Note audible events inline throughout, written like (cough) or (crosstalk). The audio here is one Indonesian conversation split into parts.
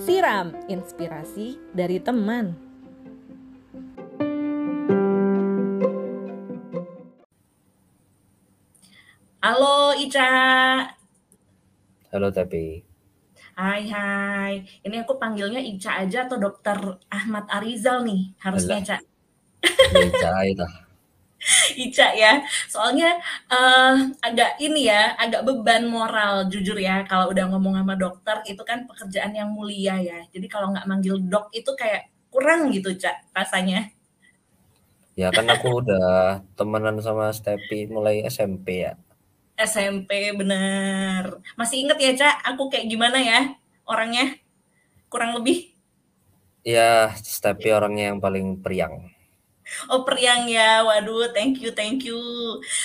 Siram inspirasi dari teman. Halo Ica. Halo tapi. Hai hai. Ini aku panggilnya Ica aja atau Dokter Ahmad Arizal nih harusnya Ica. Ica itu. Ica ya. Soalnya uh, agak ini ya, agak beban moral jujur ya kalau udah ngomong sama dokter itu kan pekerjaan yang mulia ya. Jadi kalau nggak manggil dok itu kayak kurang gitu, Cak, rasanya. Ya kan aku (laughs) udah temenan sama Stepi mulai SMP ya. SMP bener. Masih inget ya, Cak, aku kayak gimana ya orangnya? Kurang lebih? Ya, Stepi orangnya yang paling periang. Oh periang ya, waduh, thank you, thank you.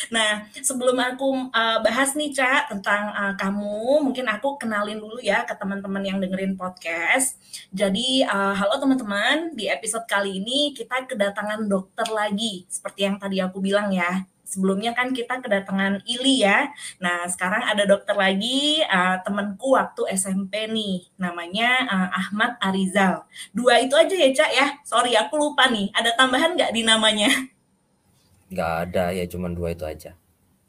Nah, sebelum aku uh, bahas nih, Cak, tentang uh, kamu, mungkin aku kenalin dulu ya ke teman-teman yang dengerin podcast. Jadi, uh, halo teman-teman, di episode kali ini kita kedatangan dokter lagi, seperti yang tadi aku bilang ya sebelumnya kan kita kedatangan Ili ya. Nah, sekarang ada dokter lagi, uh, temanku waktu SMP nih, namanya uh, Ahmad Arizal. Dua itu aja ya, Cak ya? Sorry, aku lupa nih. Ada tambahan nggak di namanya? Nggak ada, ya cuma dua itu aja.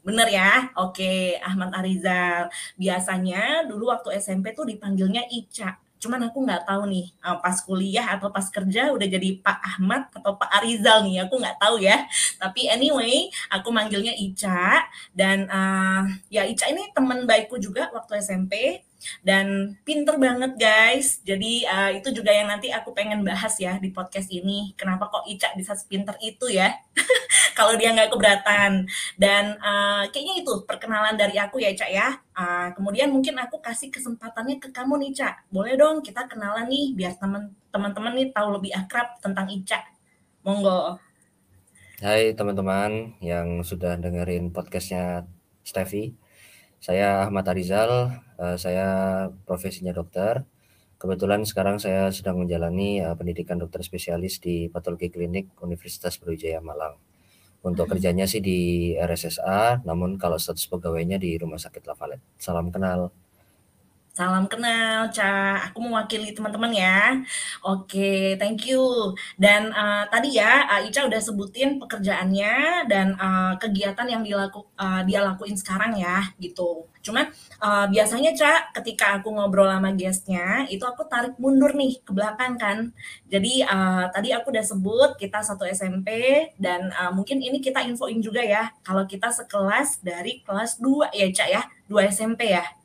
Bener ya? Oke, Ahmad Arizal. Biasanya dulu waktu SMP tuh dipanggilnya Ica cuman aku nggak tahu nih uh, pas kuliah atau pas kerja udah jadi Pak Ahmad atau Pak Arizal nih aku nggak tahu ya. Tapi anyway aku manggilnya Ica dan uh, ya Ica ini teman baikku juga waktu SMP dan pinter banget guys. Jadi uh, itu juga yang nanti aku pengen bahas ya di podcast ini. Kenapa kok Ica bisa sepinter itu ya? (laughs) Kalau dia nggak keberatan. Dan uh, kayaknya itu perkenalan dari aku ya Ica ya. Uh, kemudian mungkin aku kasih kesempatannya ke kamu nih Ica. Boleh dong kita kenalan nih biar teman-teman nih tahu lebih akrab tentang Ica. Monggo. Hai teman-teman yang sudah dengerin podcastnya Steffi. Saya Ahmad Arizal, uh, saya profesinya dokter. Kebetulan sekarang saya sedang menjalani uh, pendidikan dokter spesialis di Patologi Klinik Universitas Brawijaya Malang. Untuk hmm. kerjanya sih di RSSA, namun kalau status pegawainya di Rumah Sakit Lavalet. Salam kenal. Salam kenal, Ca. Aku mewakili teman-teman ya. Oke, thank you. Dan uh, tadi ya, uh, Ica udah sebutin pekerjaannya dan uh, kegiatan yang dilaku, uh, dia lakuin sekarang ya, gitu. Cuman uh, biasanya, Ca, ketika aku ngobrol sama guestnya, itu aku tarik mundur nih ke belakang kan. Jadi uh, tadi aku udah sebut kita satu SMP dan uh, mungkin ini kita infoin juga ya, kalau kita sekelas dari kelas 2 ya, Ca ya, 2 SMP ya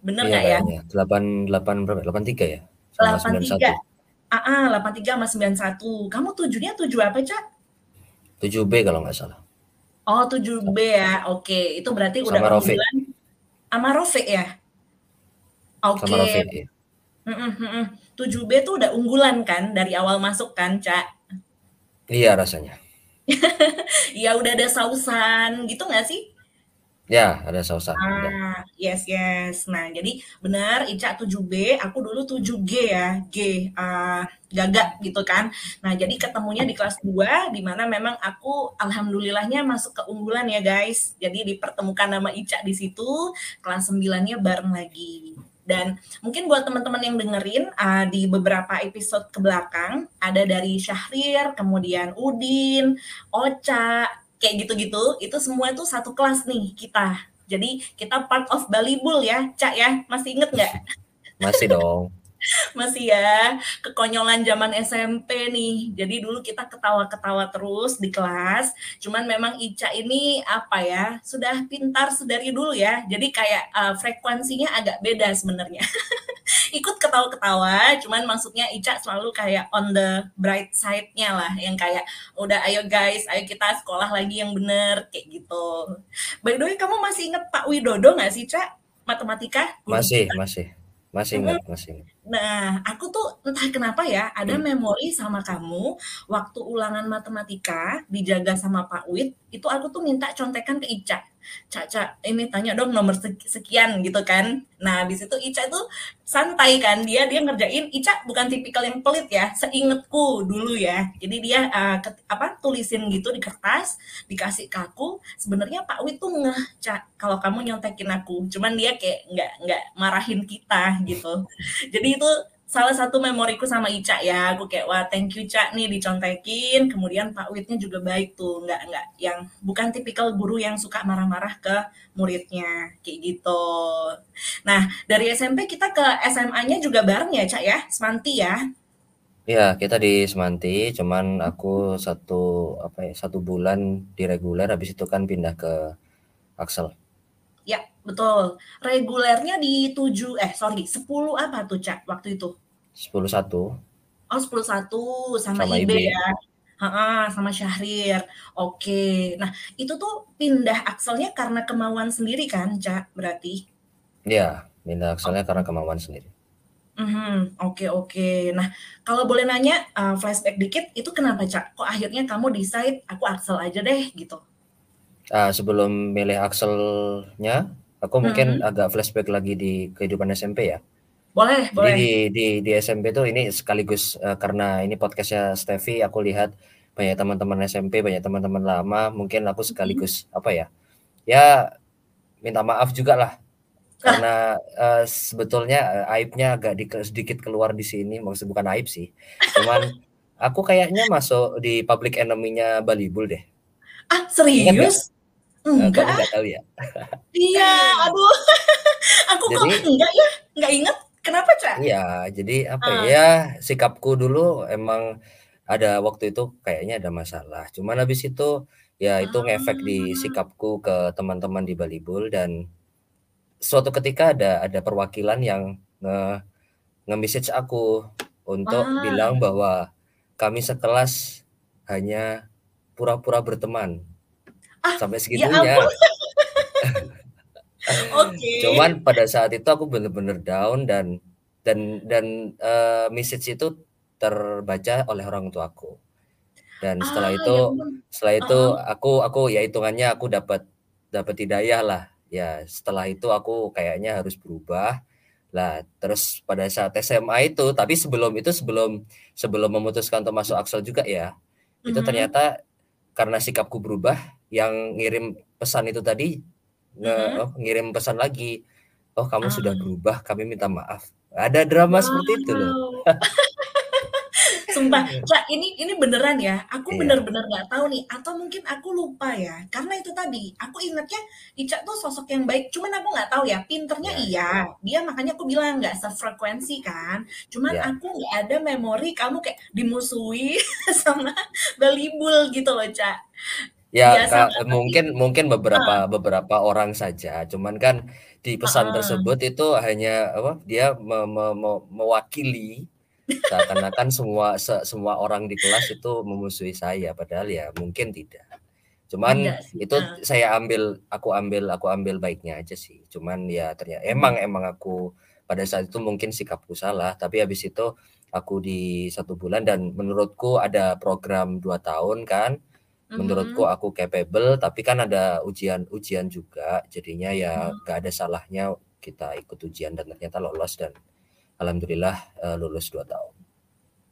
Bener iya, nggak ya? Delapan delapan berapa? Delapan tiga ya? Delapan tiga. Ah, ah, delapan tiga sama sembilan satu. Kamu tujuhnya tujuh apa cak? Tujuh B kalau nggak salah. Oh tujuh B ya, oke. Itu berarti sama udah Rofi. Sama Rofi ya? Oke. Sama Rofi, iya. Tujuh B tuh udah unggulan kan dari awal masuk kan, Cak? Iya rasanya. Iya (laughs) udah ada sausan gitu nggak sih? Ya, ada sausan. Ah, yes, yes. Nah, jadi benar Ica 7B, aku dulu 7G ya, G, uh, gagak gitu kan. Nah, jadi ketemunya di kelas 2, di mana memang aku alhamdulillahnya masuk ke unggulan ya guys. Jadi dipertemukan nama Ica di situ, kelas 9-nya bareng lagi. Dan mungkin buat teman-teman yang dengerin uh, di beberapa episode ke belakang ada dari Syahrir, kemudian Udin, Ocha, kayak gitu-gitu itu semua itu satu kelas nih kita. Jadi kita part of Bali Bull ya cak ya. Masih inget nggak? (laughs) Masih dong. (laughs) Masih ya kekonyolan zaman SMP nih. Jadi dulu kita ketawa-ketawa terus di kelas. Cuman memang Ica ini apa ya sudah pintar sedari dulu ya. Jadi kayak uh, frekuensinya agak beda sebenarnya (laughs) ikut ketawa-ketawa cuman maksudnya Ica selalu kayak on the bright side-nya lah yang kayak udah ayo guys ayo kita sekolah lagi yang bener kayak gitu by the way kamu masih inget Pak Widodo nggak sih Cak matematika masih kita? masih masih ingat, masih Nah, aku tuh entah kenapa ya, ada hmm. memori sama kamu waktu ulangan matematika dijaga sama Pak Wid, itu aku tuh minta contekan ke Ica. Caca ini tanya dong nomor sekian gitu kan. Nah di situ Ica tuh santai kan dia dia ngerjain Ica bukan tipikal yang pelit ya seingetku dulu ya. Jadi dia uh, ket, apa tulisin gitu di kertas dikasih ke aku. Sebenarnya Pak Wit tuh ngeh kalau kamu nyontekin aku. Cuman dia kayak nggak nggak marahin kita gitu. Jadi itu salah satu memoriku sama Ica ya. Aku kayak wah thank you Cak nih dicontekin. Kemudian Pak Witnya juga baik tuh. Nggak nggak yang bukan tipikal guru yang suka marah-marah ke muridnya. Kayak gitu. Nah dari SMP kita ke SMA-nya juga bareng ya Cak ya? Semanti ya? Iya, kita di Semanti, cuman aku satu apa ya satu bulan di reguler, habis itu kan pindah ke Axel. Ya, betul. Regulernya di 7 eh sorry, 10 apa tuh, Cak, waktu itu? 10 1. Oh, 10 1 sama, sama IB, IB ya. Ha, sama Syahrir. Oke. Nah, itu tuh pindah akselnya karena kemauan sendiri kan, Cak, berarti? Iya, pindah akselnya oh. karena kemauan sendiri. Mm -hmm. Oke oke. Nah kalau boleh nanya uh, flashback dikit, itu kenapa cak? Kok akhirnya kamu decide aku Axel aja deh gitu? Uh, sebelum milih Axelnya, aku mungkin hmm. agak flashback lagi di kehidupan SMP ya. Boleh, Jadi boleh. di di di SMP tuh ini sekaligus uh, karena ini podcastnya Steffi, aku lihat banyak teman-teman SMP, banyak teman-teman lama, mungkin aku sekaligus hmm. apa ya? Ya minta maaf juga lah karena uh, sebetulnya uh, aibnya agak di, sedikit keluar di sini, maksud bukan aib sih. Cuman (laughs) aku kayaknya masuk di public enemy-nya Bali Bull deh. Ah, serius? Enggak. Kamu enggak tahu ya? (laughs) Iya, aduh. (laughs) Aku jadi, kok enggak ya? Enggak inget. Kenapa, Cak? Iya, jadi apa uh. ya? Sikapku dulu emang ada waktu itu kayaknya ada masalah. Cuman habis itu ya itu uh. ngefek di ah. sikapku ke teman-teman di Balibul dan suatu ketika ada ada perwakilan yang nge nge-message aku untuk uh. bilang bahwa kami sekelas hanya pura-pura berteman ah, sampai ya segitunya. Ya (laughs) Oke. Okay. Cuman pada saat itu aku bener-bener down dan dan dan uh, message itu terbaca oleh orang tuaku. Dan setelah ah, itu ya setelah itu uh -huh. aku aku ya hitungannya aku dapat dapat hidayah lah. Ya, setelah itu aku kayaknya harus berubah. Lah, terus pada saat SMA itu, tapi sebelum itu sebelum sebelum memutuskan untuk masuk Axel juga ya. Itu mm -hmm. ternyata karena sikapku berubah, yang ngirim pesan itu tadi nge, mm-hmm. oh, ngirim pesan lagi oh kamu ah. sudah berubah kami minta maaf ada drama wow. seperti itu loh (laughs) Sumpah, (laughs) Cak, ini ini beneran ya. Aku iya. bener-bener nggak tahu nih, atau mungkin aku lupa ya. Karena itu tadi, aku ingatnya Ica tuh sosok yang baik. Cuman aku nggak tahu ya, pinternya ya, iya. Dia makanya aku bilang nggak sefrekuensi kan. Cuman ya. aku nggak ada memori kamu kayak dimusuhi (laughs) sama Balibul gitu loh, Cak. Ya, Kak, mungkin mungkin beberapa uh. beberapa orang saja, cuman kan di pesan uh. tersebut itu hanya apa? Dia me, me, me, mewakili seakan-akan semua se, semua orang di kelas itu memusuhi saya, padahal ya mungkin tidak. Cuman itu uh. saya ambil, aku ambil, aku ambil baiknya aja sih. Cuman ya ternyata emang emang aku pada saat itu mungkin sikapku salah, tapi habis itu aku di satu bulan dan menurutku ada program dua tahun kan menurutku mm-hmm. aku capable tapi kan ada ujian-ujian juga jadinya ya mm. gak ada salahnya kita ikut ujian dan ternyata lolos dan alhamdulillah uh, lulus dua tahun.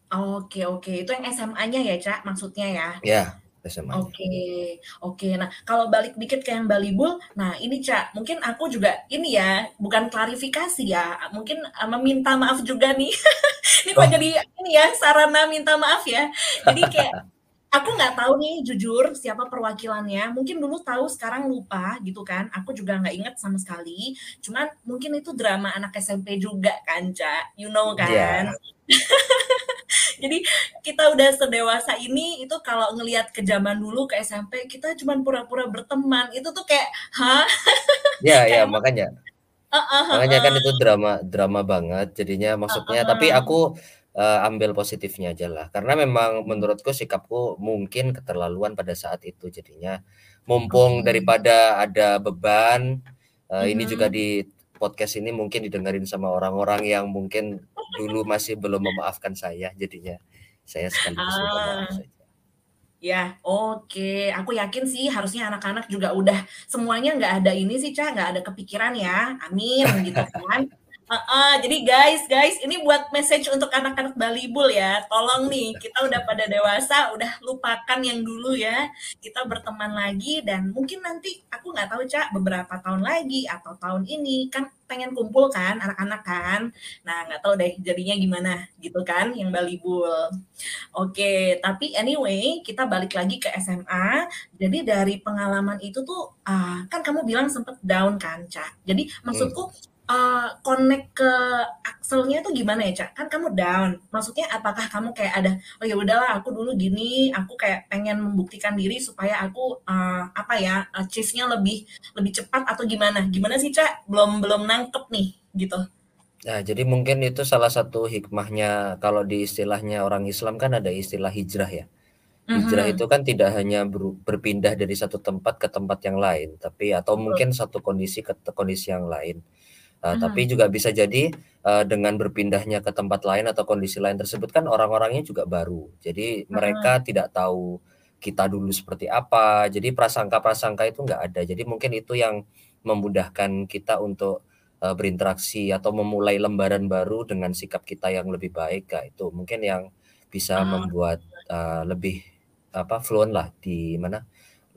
Oke oke itu yang SMA-nya ya cak maksudnya ya? Ya SMA. Oke oke nah kalau balik dikit ke yang Balibul, nah ini cak mungkin aku juga ini ya bukan klarifikasi ya mungkin uh, meminta maaf juga nih (laughs) ini kok oh. jadi ini ya sarana minta maaf ya jadi kayak (laughs) aku nggak tahu nih jujur siapa perwakilannya. Mungkin dulu tahu sekarang lupa gitu kan. Aku juga nggak inget sama sekali. Cuman mungkin itu drama anak SMP juga kan Ca. You know kan? Yeah. (laughs) jadi kita udah sedewasa ini itu kalau ngelihat ke zaman dulu ke SMP kita cuma pura-pura berteman. Itu tuh kayak hah? (laughs) Ya ya makanya. Uh, uh, uh, makanya kan itu drama drama banget jadinya maksudnya. Uh, uh, tapi aku uh, ambil positifnya aja lah. Karena memang menurutku sikapku mungkin keterlaluan pada saat itu jadinya mumpung daripada ada beban uh, ini juga di podcast ini mungkin didengarin sama orang-orang yang mungkin dulu masih belum memaafkan saya jadinya saya sekaligus ah. saja. Ya, oke. Aku yakin sih harusnya anak-anak juga udah semuanya nggak ada ini sih, Ca, nggak ada kepikiran ya. Amin gitu kan. Heeh, jadi guys, guys, ini buat message untuk anak-anak Balibul ya. Tolong nih, kita udah pada dewasa, udah lupakan yang dulu ya. Kita berteman lagi dan mungkin nanti aku nggak tahu Cak, beberapa tahun lagi atau tahun ini kan pengen kumpul kan anak-anak kan. Nah, nggak tahu deh jadinya gimana gitu kan yang Balibul. Oke, tapi anyway, kita balik lagi ke SMA. Jadi dari pengalaman itu tuh ah, kan kamu bilang sempet down kan, Cak. Jadi maksudku uh, connect ke akselnya tuh gimana ya cak kan kamu down maksudnya apakah kamu kayak ada oh ya udahlah aku dulu gini aku kayak pengen membuktikan diri supaya aku uh, apa ya uh, chase-nya lebih lebih cepat atau gimana gimana sih cak belum belum nangkep nih gitu Nah, jadi mungkin itu salah satu hikmahnya kalau di istilahnya orang Islam kan ada istilah hijrah ya. Hijrah Mhm. itu kan tidak hanya ber- berpindah dari satu tempat ke tempat yang lain, tapi atau Betul. mungkin satu kondisi ke kondisi yang lain. Uh, Mhm. tapi juga bisa jadi uh, dengan berpindahnya ke tempat lain atau kondisi lain tersebut kan orang-orangnya juga baru. Jadi Mhm. mereka tidak tahu kita dulu seperti apa. Jadi prasangka-prasangka itu nggak ada. Jadi mungkin itu yang memudahkan kita untuk uh, berinteraksi atau memulai lembaran baru dengan sikap kita yang lebih baik. Nah, itu mungkin yang bisa Ah, membuat uh, lebih apa fluent lah di mana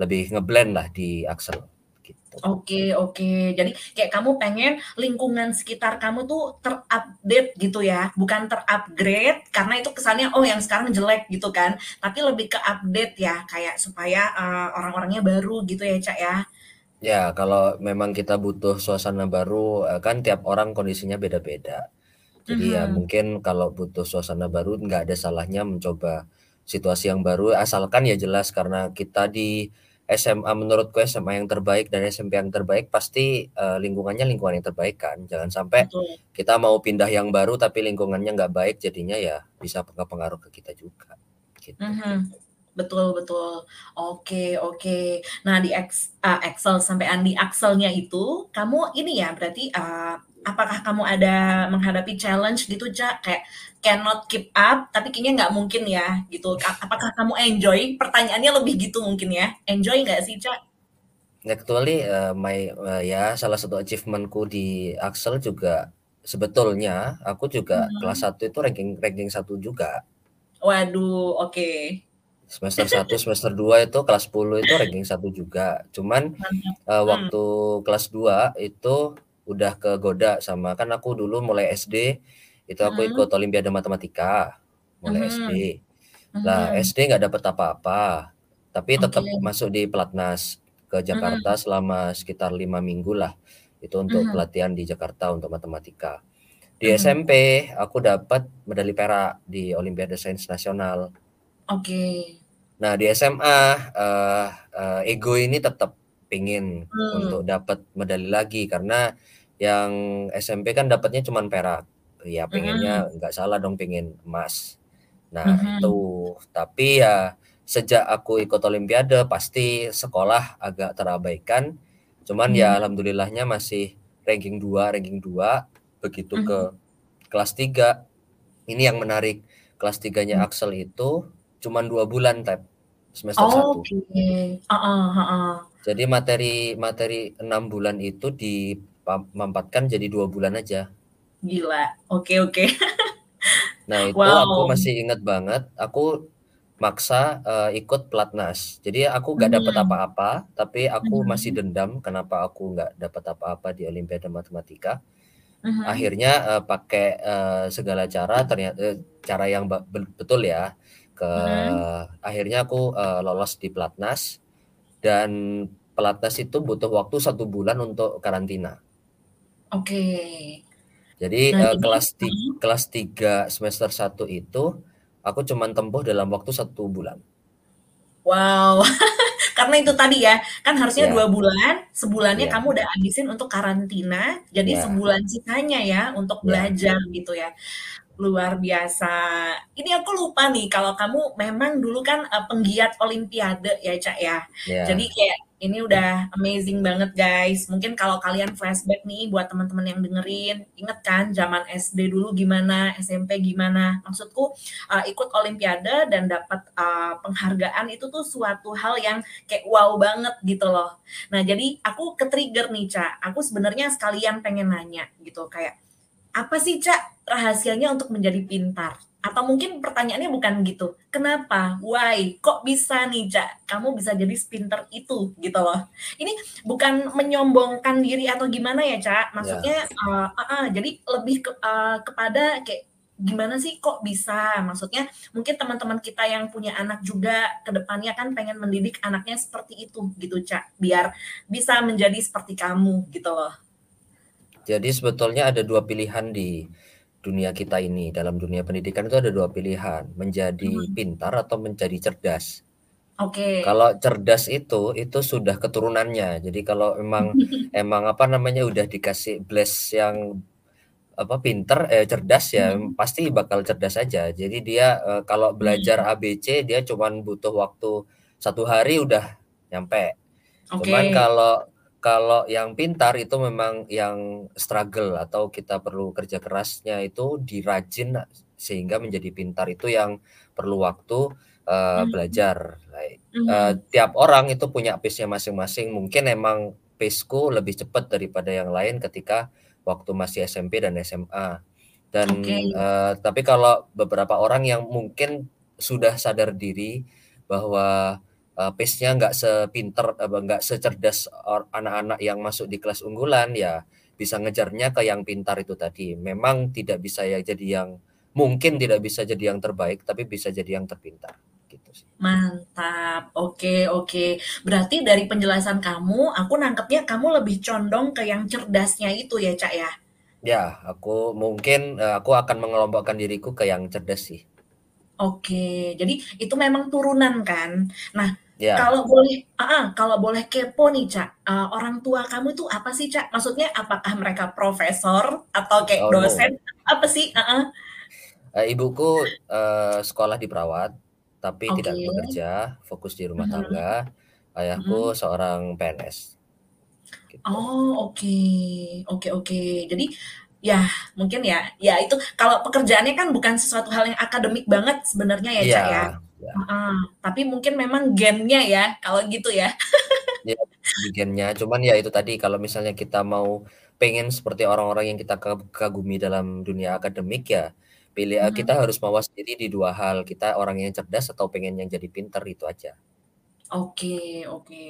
lebih ngeblend lah di Axel. Oke, oke. Jadi kayak kamu pengen lingkungan sekitar kamu tuh terupdate gitu ya, bukan terupgrade karena itu kesannya oh yang sekarang jelek gitu kan, tapi lebih ke update ya, kayak supaya uh, orang-orangnya baru gitu ya, Cak ya. Ya, kalau memang kita butuh suasana baru, eh, kan tiap orang kondisinya beda-beda. Jadi ya Mhm. mungkin kalau butuh suasana baru nggak ada salahnya mencoba situasi yang baru, asalkan ya jelas karena kita di SMA menurutku SMA yang terbaik dan SMP yang terbaik pasti uh, lingkungannya lingkungan yang terbaik kan. Jangan sampai Betul. kita mau pindah yang baru tapi lingkungannya nggak baik jadinya ya bisa pengaruh ke kita juga. Gitu. Mhm. Betul, betul. Oke, oke. Nah, di Ex uh, Excel sampai di Axel-nya itu, kamu ini ya berarti uh, apakah kamu ada menghadapi challenge gitu, Cak? Kayak cannot keep up, tapi kayaknya nggak mungkin ya, gitu. Apakah kamu enjoy? Pertanyaannya lebih gitu mungkin ya. Enjoy nggak sih, Cak? Actually, uh, my uh, ya salah satu achievementku di Axel juga sebetulnya aku juga Mhm. kelas 1 itu ranking ranking 1 juga. Waduh, oke. Semester 1, semester 2 itu kelas 10 itu ranking 1 juga. Cuman Mantap. uh, Hmm. waktu kelas 2 itu udah kegoda sama kan aku dulu mulai SD itu aku Mhm. ikut olimpiade matematika mulai Mhm. SD. Lah, Mhm. SD nggak dapet apa-apa, tapi tetap Oke. masuk di pelatnas ke. Jakarta selama sekitar lima minggu lah. Itu untuk pelatihan di Jakarta untuk matematika. Di. SMP aku dapat medali perak di Olimpiade Sains Nasional. Oke. Nah di SMA eh, eh, ego ini tetap pingin Hmm. untuk dapat medali lagi karena yang SMP kan dapatnya cuma perak. Ya pengennya Mhm. nggak salah dong pengen emas. Nah Mhm. itu tapi ya sejak aku ikut Olimpiade pasti sekolah agak terabaikan. Cuman ya Mhm. alhamdulillahnya masih ranking 2, ranking 2 begitu ke Mhm. kelas 3 ini yang menarik kelas 3-nya Hmm. Axel itu cuman dua bulan Tep, semester 1. Oke. Heeh, heeh. Jadi materi materi 6 bulan itu dimampatkan jadi dua bulan aja. Gila. Oke, oke. (laughs) Nah itu aku Wow. masih inget banget, aku maksa eh, ikut pelatnas. Jadi aku nggak dapat Mhm. apa-apa, tapi aku masih Mhm. dendam kenapa aku nggak dapat apa-apa di Olimpiade Matematika. Mhm. Akhirnya eh, pakai eh, segala cara, ternyata cara yang betul ya. Ke Mhm. akhirnya aku eh, lolos di pelatnas dan pelatnas itu butuh waktu satu bulan untuk karantina. Oke. Jadi Nah, eh, jadi kelas ti- mhm. kelas 3 semester 1 itu aku cuman tempuh dalam waktu satu bulan. Wow. (laughs) Karena itu tadi ya, kan harusnya Ya, dua bulan, sebulannya ya, kamu udah habisin untuk karantina, jadi ya, sebulan sisanya ya untuk ya. belajar gitu ya. Luar biasa. Ini aku lupa nih kalau kamu memang dulu kan uh, penggiat olimpiade ya, Cak ya. Ya, Jadi kayak ini udah amazing banget guys. Mungkin kalau kalian flashback nih buat teman-teman yang dengerin, inget kan zaman SD dulu gimana, SMP gimana. Maksudku uh, ikut olimpiade dan dapat uh, penghargaan itu tuh suatu hal yang kayak wow banget gitu loh. Nah, jadi aku ke-trigger nih, Ca. Aku sebenarnya sekalian pengen nanya gitu kayak apa sih, Ca, rahasianya untuk menjadi pintar? Atau mungkin pertanyaannya bukan gitu. Kenapa? Why? Kok bisa nih, Cak? Kamu bisa jadi spinter itu gitu loh. Ini bukan menyombongkan diri atau gimana ya, Cak? Maksudnya ya. uh, uh, uh, jadi lebih ke, uh, kepada kayak gimana sih kok bisa? Maksudnya mungkin teman-teman kita yang punya anak juga ke depannya kan pengen mendidik anaknya seperti itu gitu, Cak. Biar bisa menjadi seperti kamu gitu loh. Jadi sebetulnya ada dua pilihan di dunia kita ini dalam dunia pendidikan itu ada dua pilihan menjadi hmm. pintar atau menjadi cerdas. Oke. Okay. Kalau cerdas itu itu sudah keturunannya. Jadi kalau emang (laughs) emang apa namanya udah dikasih bless yang apa pinter eh cerdas ya hmm. pasti bakal cerdas aja. Jadi dia eh, kalau belajar hmm. ABC dia cuman butuh waktu satu hari udah nyampe. Okay. Cuman kalau kalau yang pintar itu memang yang struggle atau kita perlu kerja kerasnya itu dirajin sehingga menjadi pintar itu yang perlu waktu uh, belajar. Like, uh, tiap orang itu punya pace-nya masing-masing. Mungkin emang pace-ku lebih cepat daripada yang lain ketika waktu masih SMP dan SMA. Dan okay. uh, tapi kalau beberapa orang yang mungkin sudah sadar diri bahwa uh, pace-nya nggak sepinter nggak secerdas anak-anak yang masuk di kelas unggulan ya bisa ngejarnya ke yang pintar itu tadi. Memang tidak bisa ya jadi yang mungkin tidak bisa jadi yang terbaik tapi bisa jadi yang terpintar gitu sih. Mantap. Oke, oke. Berarti dari penjelasan kamu aku nangkepnya kamu lebih condong ke yang cerdasnya itu ya, Cak ya? Ya, aku mungkin eh, aku akan mengelompokkan diriku ke yang cerdas sih. Oke, jadi itu memang turunan kan. Nah, Ya. Kalau boleh, uh, kalau boleh kepo nih Cak, uh, orang tua kamu itu apa sih Cak? Maksudnya apakah mereka profesor atau kayak oh, dosen? No. Apa sih? Uh -uh. Uh, ibuku uh, sekolah di perawat, tapi okay. tidak bekerja, fokus di rumah uh -huh. tangga. Ayahku uh -huh. seorang PNS. Gitu. Oh oke, okay. oke okay, oke. Okay. Jadi ya mungkin ya, ya itu kalau pekerjaannya kan bukan sesuatu hal yang akademik banget sebenarnya ya Cak ya. Ya. Uh, tapi mungkin memang gennya ya kalau gitu ya. (laughs) ya gennya, cuman ya itu tadi kalau misalnya kita mau pengen seperti orang-orang yang kita kagumi dalam dunia akademik ya pilih hmm. kita harus mawas diri di dua hal kita orang yang cerdas atau pengen yang jadi pinter itu aja. Oke, oke.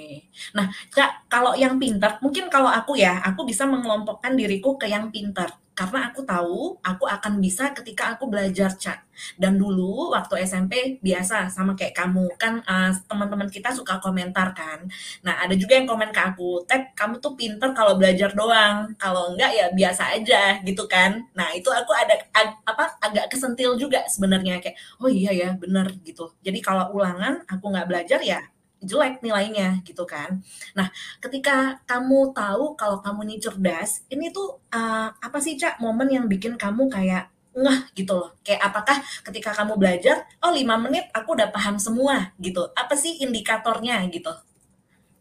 Nah, Kak, kalau yang pintar, mungkin kalau aku ya, aku bisa mengelompokkan diriku ke yang pintar. Karena aku tahu aku akan bisa ketika aku belajar cak. Dan dulu waktu SMP biasa sama kayak kamu kan uh, teman-teman kita suka komentar kan. Nah ada juga yang komen ke aku, Tek kamu tuh pinter kalau belajar doang. Kalau enggak ya biasa aja gitu kan. Nah itu aku ada ag, apa agak kesentil juga sebenarnya kayak oh iya ya bener gitu. Jadi kalau ulangan aku nggak belajar ya jelek nilainya gitu kan. Nah, ketika kamu tahu kalau kamu ini cerdas, ini tuh uh, apa sih Cak momen yang bikin kamu kayak ngeh gitu loh. Kayak apakah ketika kamu belajar, oh lima menit aku udah paham semua gitu. Apa sih indikatornya gitu?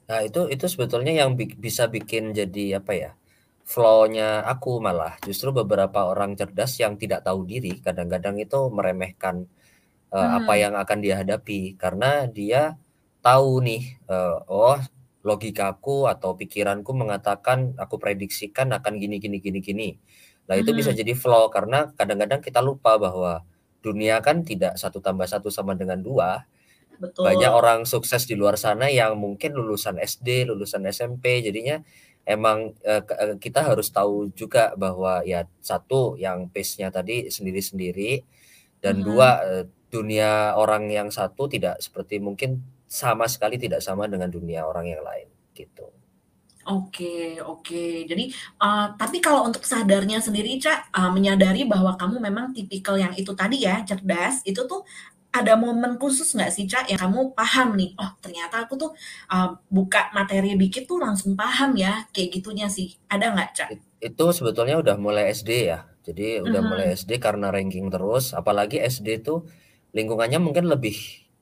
Nah, itu itu sebetulnya yang bi bisa bikin jadi apa ya? flow-nya aku malah justru beberapa orang cerdas yang tidak tahu diri kadang-kadang itu meremehkan uh, hmm. apa yang akan dia hadapi karena dia tahu nih, uh, oh logikaku atau pikiranku mengatakan aku prediksikan akan gini gini gini gini. Nah itu bisa jadi flow karena kadang-kadang kita lupa bahwa dunia kan tidak satu tambah satu sama dengan dua. Betul. Banyak orang sukses di luar sana yang mungkin lulusan SD, lulusan SMP, jadinya emang uh, kita harus tahu juga bahwa ya satu yang pace-nya tadi sendiri-sendiri dan hmm. dua uh, dunia orang yang satu tidak seperti mungkin sama sekali tidak sama dengan dunia orang yang lain gitu. Oke, oke. Jadi, uh, tapi kalau untuk sadarnya sendiri, Cak, uh, menyadari bahwa kamu memang tipikal yang itu tadi ya, cerdas, itu tuh ada momen khusus nggak sih, Cak, yang kamu paham nih, oh ternyata aku tuh uh, buka materi dikit tuh langsung paham ya, kayak gitunya sih. Ada nggak, Cak? Itu sebetulnya udah mulai SD ya. Jadi udah uh -huh. mulai SD karena ranking terus, apalagi SD tuh lingkungannya mungkin lebih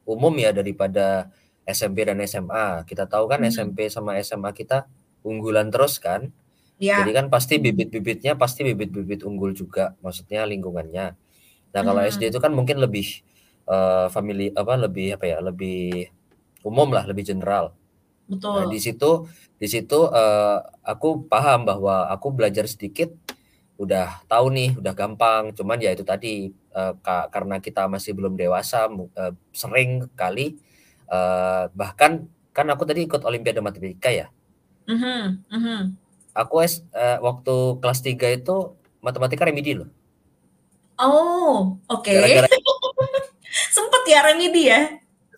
umum ya daripada SMP dan SMA. Kita tahu kan Hmm. SMP sama SMA kita unggulan terus kan. Jadi Ya. kan pasti bibit-bibitnya pasti bibit-bibit unggul juga, maksudnya lingkungannya. Nah, kalau SD Mhm. itu kan mungkin lebih eh famili apa lebih apa ya, lebih umum lah, lebih general. Nah, di Betul. situ di situ eh aku paham bahwa aku belajar sedikit udah tahu nih, udah gampang. Cuman ya itu tadi ka karena kita masih belum dewasa mu eh, sering kali eh bahkan kan aku tadi ikut olimpiade matematika ya. Mhm, mhm. Aku es eee, waktu kelas 3 itu matematika remedi loh. Oh, oke. Gara-gara (laughs) Sempet ya remedi ya?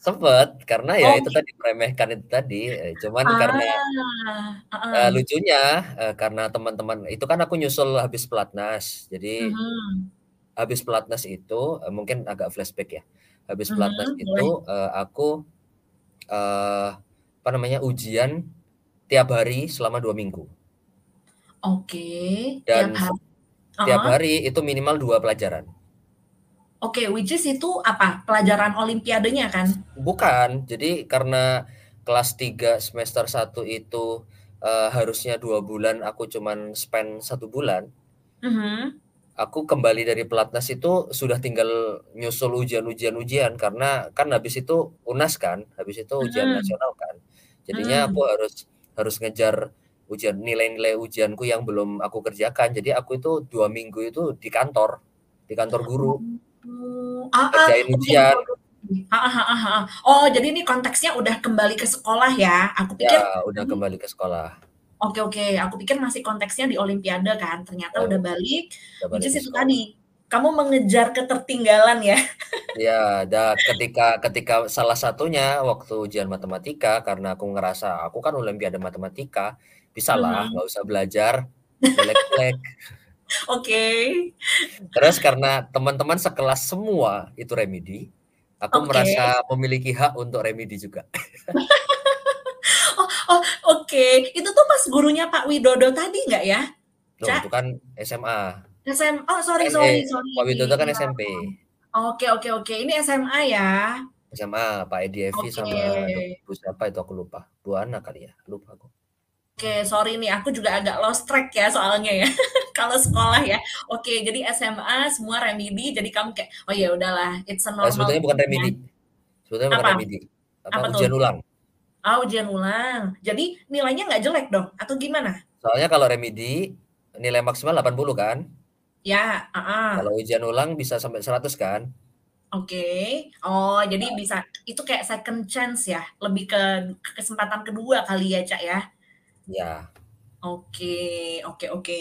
Sempet, karena ya itu Oke. tadi meremehkan itu tadi, eee, cuman karena Ah, heeh. lucunya, eee, karena teman-teman itu kan aku nyusul habis pelatnas. Jadi Mhm. habis pelatnas itu, eee, mungkin agak flashback ya. Habis pelatnas Mhm, itu, boleh. eee, aku, eee, apa namanya, ujian tiap hari selama 2 minggu. Oke, tiap Dan hari tiap hari itu minimal 2 pelajaran. Oke, which is itu apa? Pelajaran olimpiadenya kan? Bukan. Jadi karena kelas 3 semester 1 itu, eee, harusnya 2 bulan, aku cuman spend 1 bulan. Mhm. Aku kembali dari pelatnas itu sudah tinggal nyusul ujian-ujian-ujian karena kan habis itu UNAS kan, habis itu ujian Mhm. nasional kan. Jadinya Mhm. aku harus harus ngejar ujian nilai-nilai ujianku yang belum aku kerjakan. Jadi aku itu 2 minggu itu di kantor, di kantor guru. Oh, ah ah, Ngerjain oh ujian. heeh heeh. Oh, jadi ini konteksnya udah kembali ke sekolah ya? Aku pikir Ya, udah tadi kembali ke sekolah. Oke oke, aku pikir masih konteksnya di olimpiade kan, ternyata udah Oh, balik, udah balik ke itu sekolah. tadi, kamu mengejar ketertinggalan ya? Iya, da ketika ketika salah satunya waktu ujian matematika karena aku ngerasa aku kan olimpiade matematika, bisalah Mhm. nggak usah belajar, jelek-jelek. (laughs) Oke. Terus karena teman-teman sekelas semua itu remedi, aku Oke. merasa memiliki hak untuk remedi juga. (laughs) Oh oh, oke. Itu tuh pas gurunya Pak Widodo tadi nggak ya? Loh, itu kan SMA. SM oh sorry sorry sorry. Pak Widodo kan. SMP. Oke oke oke, ini SMA ya? SMA, Pak Edi Evi Oke. sama Bu siapa itu aku lupa. Bu Ana kali ya? Lupa aku. Oke, sorry nih, aku juga agak lost track ya soalnya ya, (laughs) kalau sekolah ya. Oke, jadi SMA semua remedi, jadi kamu kayak, "Oh ya udahlah, it's a Eee, normal sebetulnya bukan thing ya." remedi. Sebetulnya bukan Apa? remedi. Apa, Apa ujian tuh? ulang. Oh, ujian ulang. Jadi nilainya nggak jelek dong, atau gimana? Soalnya kalau remedi nilai maksimal 80 kan? Ya, heeh. Kalau ujian ulang bisa sampai 100 kan? Oke. Oh, jadi bisa itu kayak second chance ya, lebih ke kesempatan kedua kali ya, Cak, ya? Ya. Oke oke oke.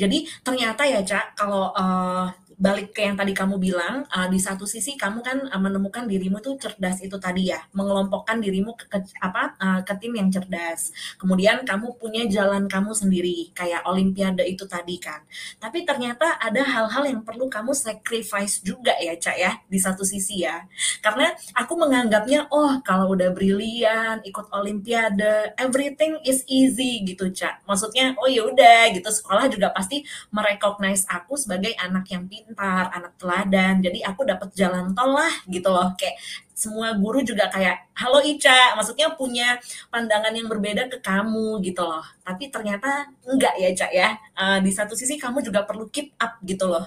Jadi ternyata ya, Cak, kalau, eee, balik ke yang tadi kamu bilang, eee, di satu sisi kamu kan, eee, menemukan dirimu tuh cerdas itu tadi ya, mengelompokkan dirimu ke ke apa, eee, ke tim yang cerdas. Kemudian kamu punya jalan kamu sendiri, kayak olimpiade itu tadi kan. Tapi ternyata ada hal-hal yang perlu kamu sacrifice juga ya, Cak, ya, di satu sisi ya. Karena aku menganggapnya, oh kalau udah brilian, ikut olimpiade, everything is easy gitu, Cak. Maksudnya, oh ya udah gitu, sekolah juga pasti me-recognize aku sebagai anak yang pintar, anak teladan. Jadi aku dapat jalan tol lah gitu loh. Kayak semua guru juga kayak, "Halo Ica," maksudnya punya pandangan yang berbeda ke kamu gitu loh. Tapi ternyata enggak ya, Cak, ya. Eee, di satu sisi kamu juga perlu keep up gitu loh.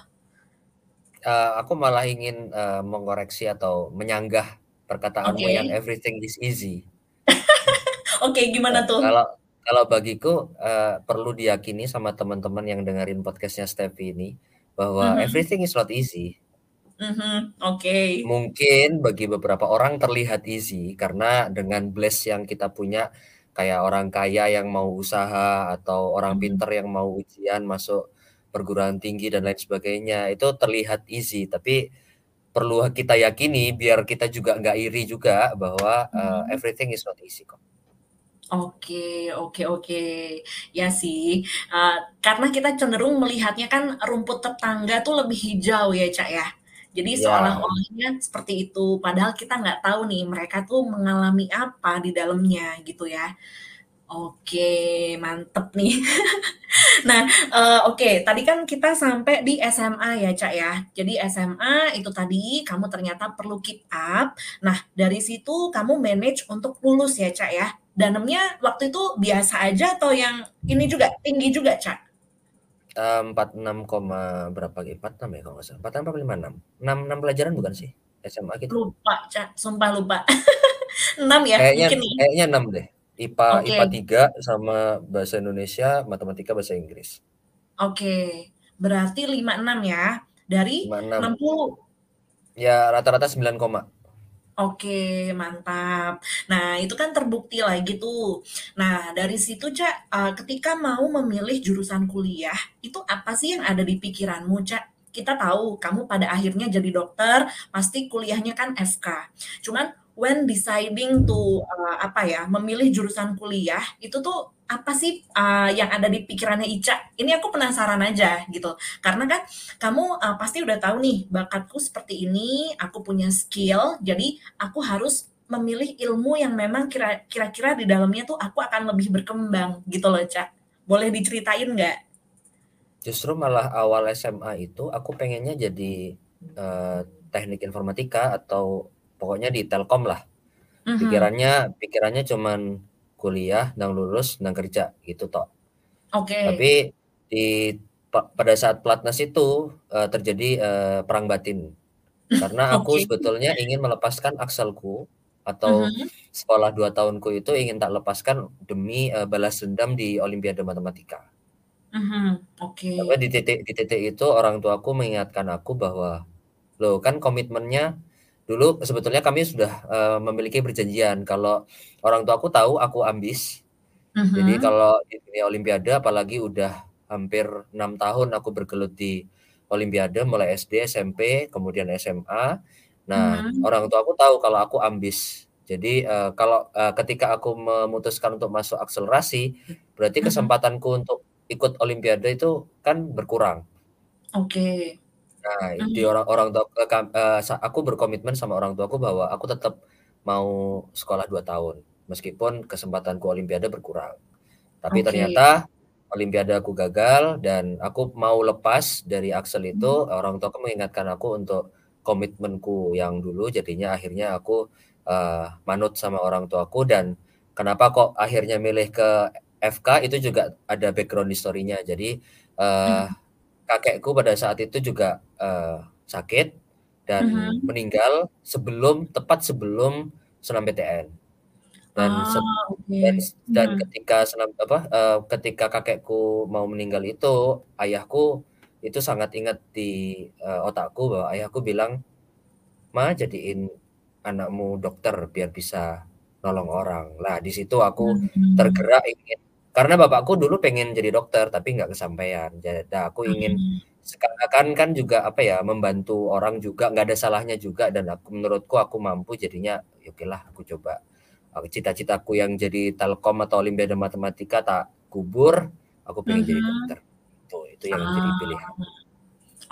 Eee, aku malah ingin, eee, mengoreksi atau menyanggah perkataanmu yang Oke. everything is easy. (laughs) Oke, gimana Eee, tuh? kalau kalau bagiku, eee, perlu diyakini sama teman-teman yang dengerin podcast-nya Steffi ini, bahwa Mhm. everything is not easy. Mhm, oke. Mungkin bagi beberapa orang terlihat easy karena dengan bless yang kita punya, kayak orang kaya yang mau usaha atau orang Mhm. pintar yang mau ujian masuk perguruan tinggi dan lain sebagainya, itu terlihat easy. Tapi perlu kita yakini biar kita juga nggak iri juga bahwa, Mhm. everything is not easy kok. Oke oke oke. Ya sih, eee, karena kita cenderung melihatnya kan rumput tetangga tuh lebih hijau ya, Cak, ya. Jadi Iya. seolah-olahnya seperti itu, padahal kita nggak tahu nih mereka tuh mengalami apa di dalamnya gitu ya. Oke, mantep nih. (laughs) Nah, eee, oke, tadi kan kita sampai di SMA ya, Cak, ya. Jadi SMA itu tadi kamu ternyata perlu keep up. Nah, dari situ kamu manage untuk lulus ya, Cak, ya. Danemnya waktu itu biasa aja atau yang ini juga, tinggi juga, Cak? Eee, 46 koma berapa gitu, 46 ya kalau nggak salah, 46 apa 56? 6 6 pelajaran bukan sih? SMA gitu? Lupa, Cak, sumpah lupa. (laughs) 6 ya, Kayaknya mungkin ya? kayaknya 6 deh. IPA IPA Oke. 3 sama bahasa Indonesia, matematika, bahasa Inggris. Oke, berarti 56 ya, dari 56. 60? Ya rata-rata 9 koma. Oke, mantap. Nah, itu kan terbukti lagi tuh. Nah, dari situ, Cak, eee, ketika mau memilih jurusan kuliah, itu apa sih yang ada di pikiranmu, Cak? Kita tahu kamu pada akhirnya jadi dokter, pasti kuliahnya kan FK. Cuman when deciding to, eee, apa ya, memilih jurusan kuliah, itu tuh apa sih, eee, yang ada di pikirannya Ica? Ini aku penasaran aja gitu. Karena kan kamu, eee, pasti udah tahu nih, bakatku seperti ini, aku punya skill, jadi aku harus memilih ilmu yang memang kira kira-kira di dalamnya tuh aku akan lebih berkembang gitu loh, Cak. Boleh diceritain nggak? Justru malah awal SMA itu aku pengennya jadi, eee, teknik informatika atau pokoknya di Telkom lah. Mhm. Pikirannya pikirannya cuman kuliah, ndang lulus, ndang kerja gitu tok. Oke. Tapi di pa pada saat pelatnas itu, eee, terjadi, eee, perang batin. Karena (laughs) aku Oke. sebetulnya ingin melepaskan Axelku atau Mhm. sekolah 2 tahunku itu ingin tak lepaskan demi, eee, balas dendam di Olimpiade Matematika. Sampai oke. di titik di titik itu orang tuaku mengingatkan aku bahwa, "Loh kan komitmennya" dulu sebetulnya kami sudah, eee, memiliki perjanjian kalau orang tuaku tahu aku ambis. Jadi Mhm. kalau di dunia olimpiade apalagi udah hampir 6 tahun aku bergelut di olimpiade mulai SD, SMP, kemudian SMA. Nah, Mhm. orang tuaku tahu kalau aku ambis. Jadi, eee, kalau, eee, ketika aku memutuskan untuk masuk akselerasi, berarti Mhm. kesempatanku untuk ikut olimpiade itu kan berkurang. Oke. Nah, di Mmm. orang orang tua eee, kam eee, sa aku berkomitmen sama orang tuaku bahwa aku tetap mau sekolah 2 tahun, meskipun kesempatanku olimpiade berkurang. Tapi Oke. ternyata olimpiade aku gagal dan aku mau lepas dari Axel itu, orang tuaku mengingatkan aku untuk komitmenku yang dulu, jadinya akhirnya aku, eee, manut sama orang tuaku dan kenapa kok akhirnya milih ke FK itu juga ada background history-nya. Jadi, eee, Mmm. Kakekku pada saat itu juga, eee, sakit dan Mhm. meninggal sebelum tepat sebelum SNMPTN. Dan Ah, set dan oke. s dan Mhm. ketika senam apa, eee, ketika kakekku mau meninggal itu, ayahku itu sangat ingat di, eee, otakku bahwa ayahku bilang, "Ma, jadiin anakmu dokter biar bisa nolong orang." Lah di situ aku Mhm. tergerak ingin karena bapakku dulu pengen jadi dokter tapi nggak kesampaian. Ja nah aku ingin Mmm. seakan-akan kan juga apa ya, membantu orang juga nggak ada salahnya juga dan aku menurutku aku mampu jadinya, ya okelah aku coba. Cita-citaku yang jadi Telkom atau Olimpiade Matematika tak kubur, aku pengen jadi Mhm. dokter. Itu itu yang jadi Ah. pilihan.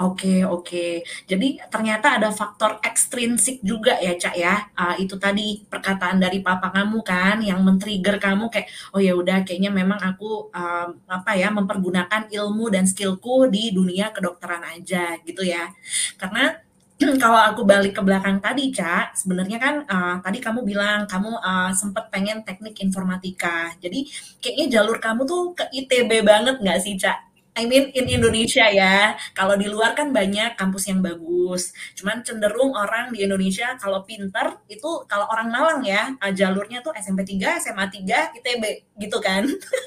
Oke oke. Jadi ternyata ada faktor ekstrinsik juga ya, Cak, ya. Eee, itu tadi perkataan dari papa kamu kan yang men-trigger kamu kayak, "Oh ya udah kayaknya memang aku, mmm, apa ya, mempergunakan ilmu dan skill-ku di dunia kedokteran aja," gitu ya. Karena (clears throat) kalau aku balik ke belakang tadi, Cak, sebenarnya kan, eee, tadi kamu bilang kamu, eee, sempet pengen teknik informatika. Jadi kayaknya jalur kamu tuh ke ITB banget nggak sih, Cak? I mean in Indonesia ya. Kalau di luar kan banyak kampus yang bagus. Cuman cenderung orang di Indonesia kalau pinter itu kalau orang Malang ya, eee, jalurnya tuh SMP 3, SMA 3, ITB gitu kan. (laughs)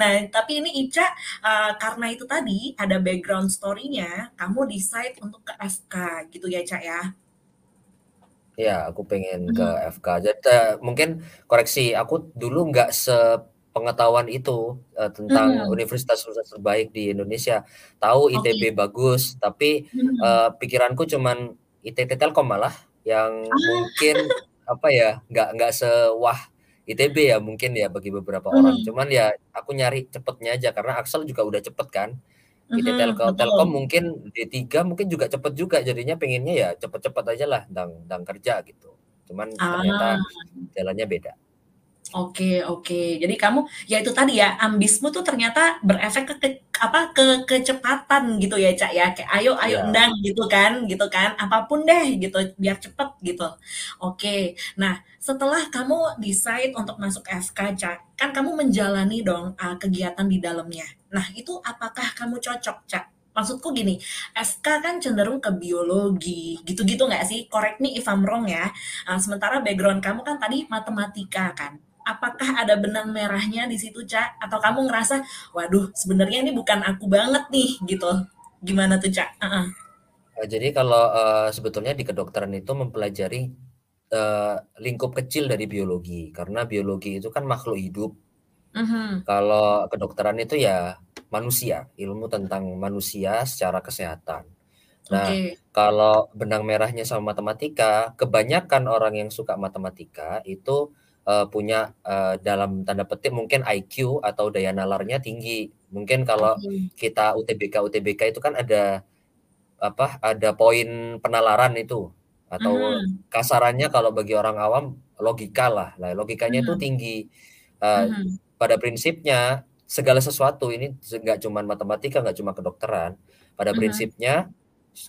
Nah, tapi ini Ica, eee, karena itu tadi ada background story-nya, kamu decide untuk ke FK gitu ya, Cak, ya? Iya, aku pengen ke Mhm. FK. Jad eee, mungkin koreksi, aku dulu nggak sepengetahuan itu, eee, tentang Mmm. universitas-universitas terbaik di Indonesia. Tahu ITB bagus, tapi, Mhm. eee, pikiranku cuman ITT Telkom malah, yang mungkin Ah. apa ya, nggak nggak sewah ITB ya mungkin ya bagi beberapa orang. Mmm. Cuman ya aku nyari cepetnya aja karena Axel juga udah cepet kan. IT Mhm, Telko Telkom betul. mungkin D3 mungkin juga cepet juga, jadinya pengennya ya cepet-cepet ajalah ndang ndang kerja gitu. Cuman ternyata Ah. jalannya beda. Oke oke. Jadi kamu ya itu tadi ya, ambismu tuh ternyata berefek ke ke apa, ke kecepatan gitu ya, Cak, ya. Kayak, "Ayo ayo Iya. endang," gitu kan gitu kan, apa pun deh gitu, biar cepet gitu. Oke. Nah, setelah kamu decide untuk masuk FK, Cak, kan kamu menjalani dong, eee, kegiatan di dalamnya. Nah, itu apakah kamu cocok, Cak? Maksudku gini, FK kan cenderung ke biologi, gitu-gitu nggak sih? Correct me if I'm wrong ya. Eee, sementara background kamu kan tadi matematika kan. Apakah ada benang merahnya di situ, Cak? Atau kamu ngerasa, "Waduh, sebenarnya ini bukan aku banget nih," gitu. Gimana tuh, Cak? Heeh. Eee, jadi kalau, eee, sebetulnya di kedokteran itu mempelajari, eee, lingkup kecil dari biologi, karena biologi itu kan makhluk hidup. Mhm. Kalau kedokteran itu ya manusia, ilmu tentang manusia secara kesehatan. Nah, Oke. kalau benang merahnya sama matematika, kebanyakan orang yang suka matematika itu, eee, punya, eee, dalam tanda petik mungkin IQ atau daya nalarnya tinggi. Mungkin kalau kita UTBK-UTBK itu kan ada, apa, ada poin penalaran itu, atau Mhm. kasarannya kalau bagi orang awam logika lah. Nah, logikanya itu Mhm. tinggi. Eee, Mhm. pada prinsipnya segala sesuatu ini nggak cuman matematika, nggak cuma kedokteran, pada Mhm. prinsipnya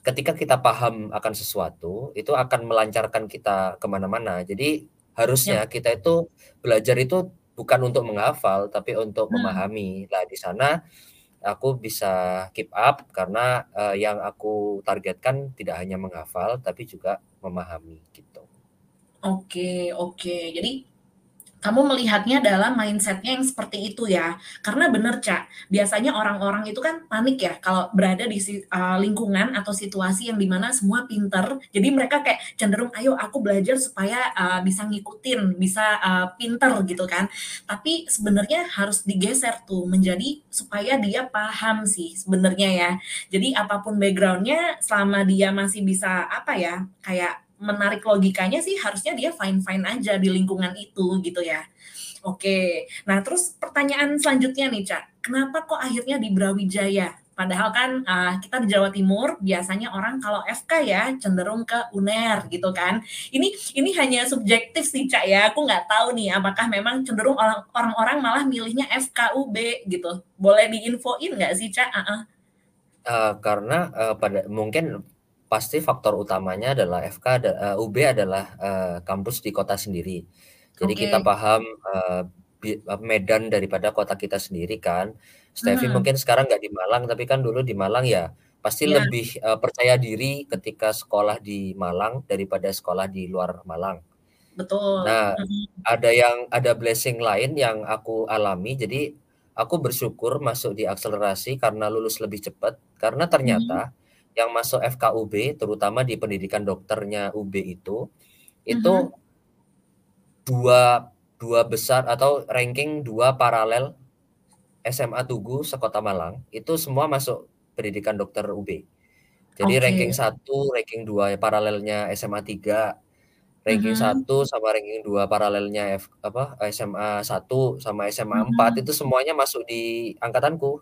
ketika kita paham akan sesuatu, itu akan melancarkan kita ke mana-mana. Jadi Harusnya kita itu belajar itu bukan untuk menghafal, tapi untuk Nah. memahami. Nah, di sana aku bisa keep up karena, eee, yang aku targetkan tidak hanya menghafal, tapi juga memahami, gitu. Oke oke. Jadi kamu melihatnya dalam mindset-nya yang seperti itu ya. Karena bener, Cak, biasanya orang-orang itu kan panik ya kalau berada di eee, lingkungan atau situasi yang di mana semua pinter, jadi mereka kayak cenderung, "Ayo aku belajar supaya, eee, bisa ngikutin, bisa, eee, pinter," gitu kan. Tapi sebenarnya harus digeser tuh menjadi supaya dia paham sih sebenarnya ya. Jadi apa pun background-nya selama dia masih bisa, apa ya, kayak menarik logikanya sih harusnya dia fine-fine aja di lingkungan itu, gitu ya. Oke. Nah, terus pertanyaan selanjutnya nih, Cak, kenapa kok akhirnya di Brawijaya? Padahal kan, eee, kita di Jawa Timur biasanya orang kalau FK ya cenderung ke UNER gitu kan. Ini ini hanya subjektif sih, Cak, ya. Aku nggak tahu nih apakah memang cenderung orang orang-orang malah milihnya FK, UB gitu. Boleh diinfoin nggak sih, Cak? Heeh. Eee, karena, eee, pada mungkin pasti faktor utamanya adalah FK ada eee, UB adalah, eee, kampus di kota sendiri. Jadi kita Oke. paham, eee, medan daripada kota kita sendiri kan. Stefy Mhm. mungkin sekarang nggak di Malang, tapi kan dulu di Malang ya pasti Iya. lebih, eee, percaya diri ketika sekolah di Malang daripada sekolah di luar Malang. Betul. Nah, Mhm. ada yang ada blessing lain yang aku alami, jadi aku bersyukur masuk di akselerasi karena lulus lebih cepat, karena ternyata yang masuk FK-UB, terutama di pendidikan dokternya UB itu, Mhm. itu 2 2 besar atau ranking 2 paralel SMA Tugu sekota Malang, itu semua masuk pendidikan dokter UB. Jadi ranking Oke. 1, ranking 2 paralelnya SMA 3, ranking Mhm. 1 sama ranking 2 paralelnya F apa, SMA 1 sama SMA 4 Mhm. itu semuanya masuk di angkatanku.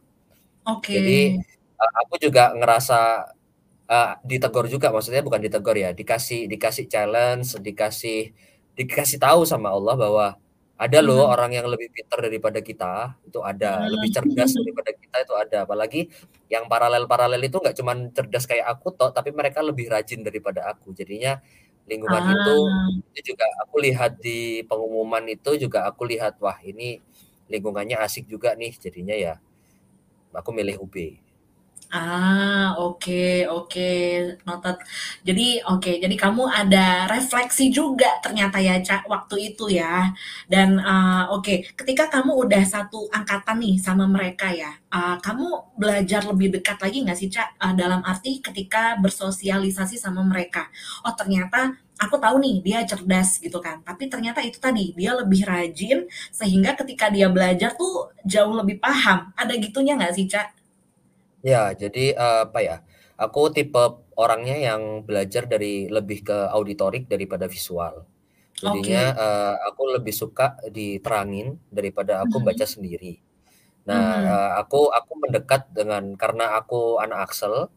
Jadi, Oke. eee, aku juga ngerasa, eee, ditegur juga, maksudnya bukan ditegur ya, dikasih dikasih challenge, dikasih dikasih tahu sama Allah bahwa, "Ada loh Mhm. orang yang lebih pintar daripada kita, itu ada, lebih Mhm. cerdas daripada kita itu ada." Apalagi yang paralel-paralel itu nggak cuman cerdas kayak aku toh, tapi mereka lebih rajin daripada aku. Jadinya lingkungan itu, Ah. itu juga aku lihat di pengumuman itu juga aku lihat, "Wah ini lingkungannya asik juga nih." Jadinya ya aku milih UB. Ah, oke oke, noted. Jadi oke, jadi kamu ada refleksi juga ternyata ya, Cak, waktu itu ya. Dan, eee, oke, ketika kamu udah satu angkatan nih sama mereka ya, eee, kamu belajar lebih dekat lagi nggak sih, Cak? Eee, dalam arti ketika bersosialisasi sama mereka, "Oh ternyata aku tahu nih dia cerdas," gitu kan, tapi ternyata itu tadi, dia lebih rajin sehingga ketika dia belajar tuh jauh lebih paham. Ada gitunya nggak sih, Cak? Ya, jadi, eee, apa ya, aku tipe orangnya yang belajar dari lebih ke auditorik daripada visual. Jadinya, Oke. eee, aku lebih suka diterangin daripada aku baca Mhm. sendiri. Nah, Mhm. eee, aku aku mendekat dengan karena aku anak Axel,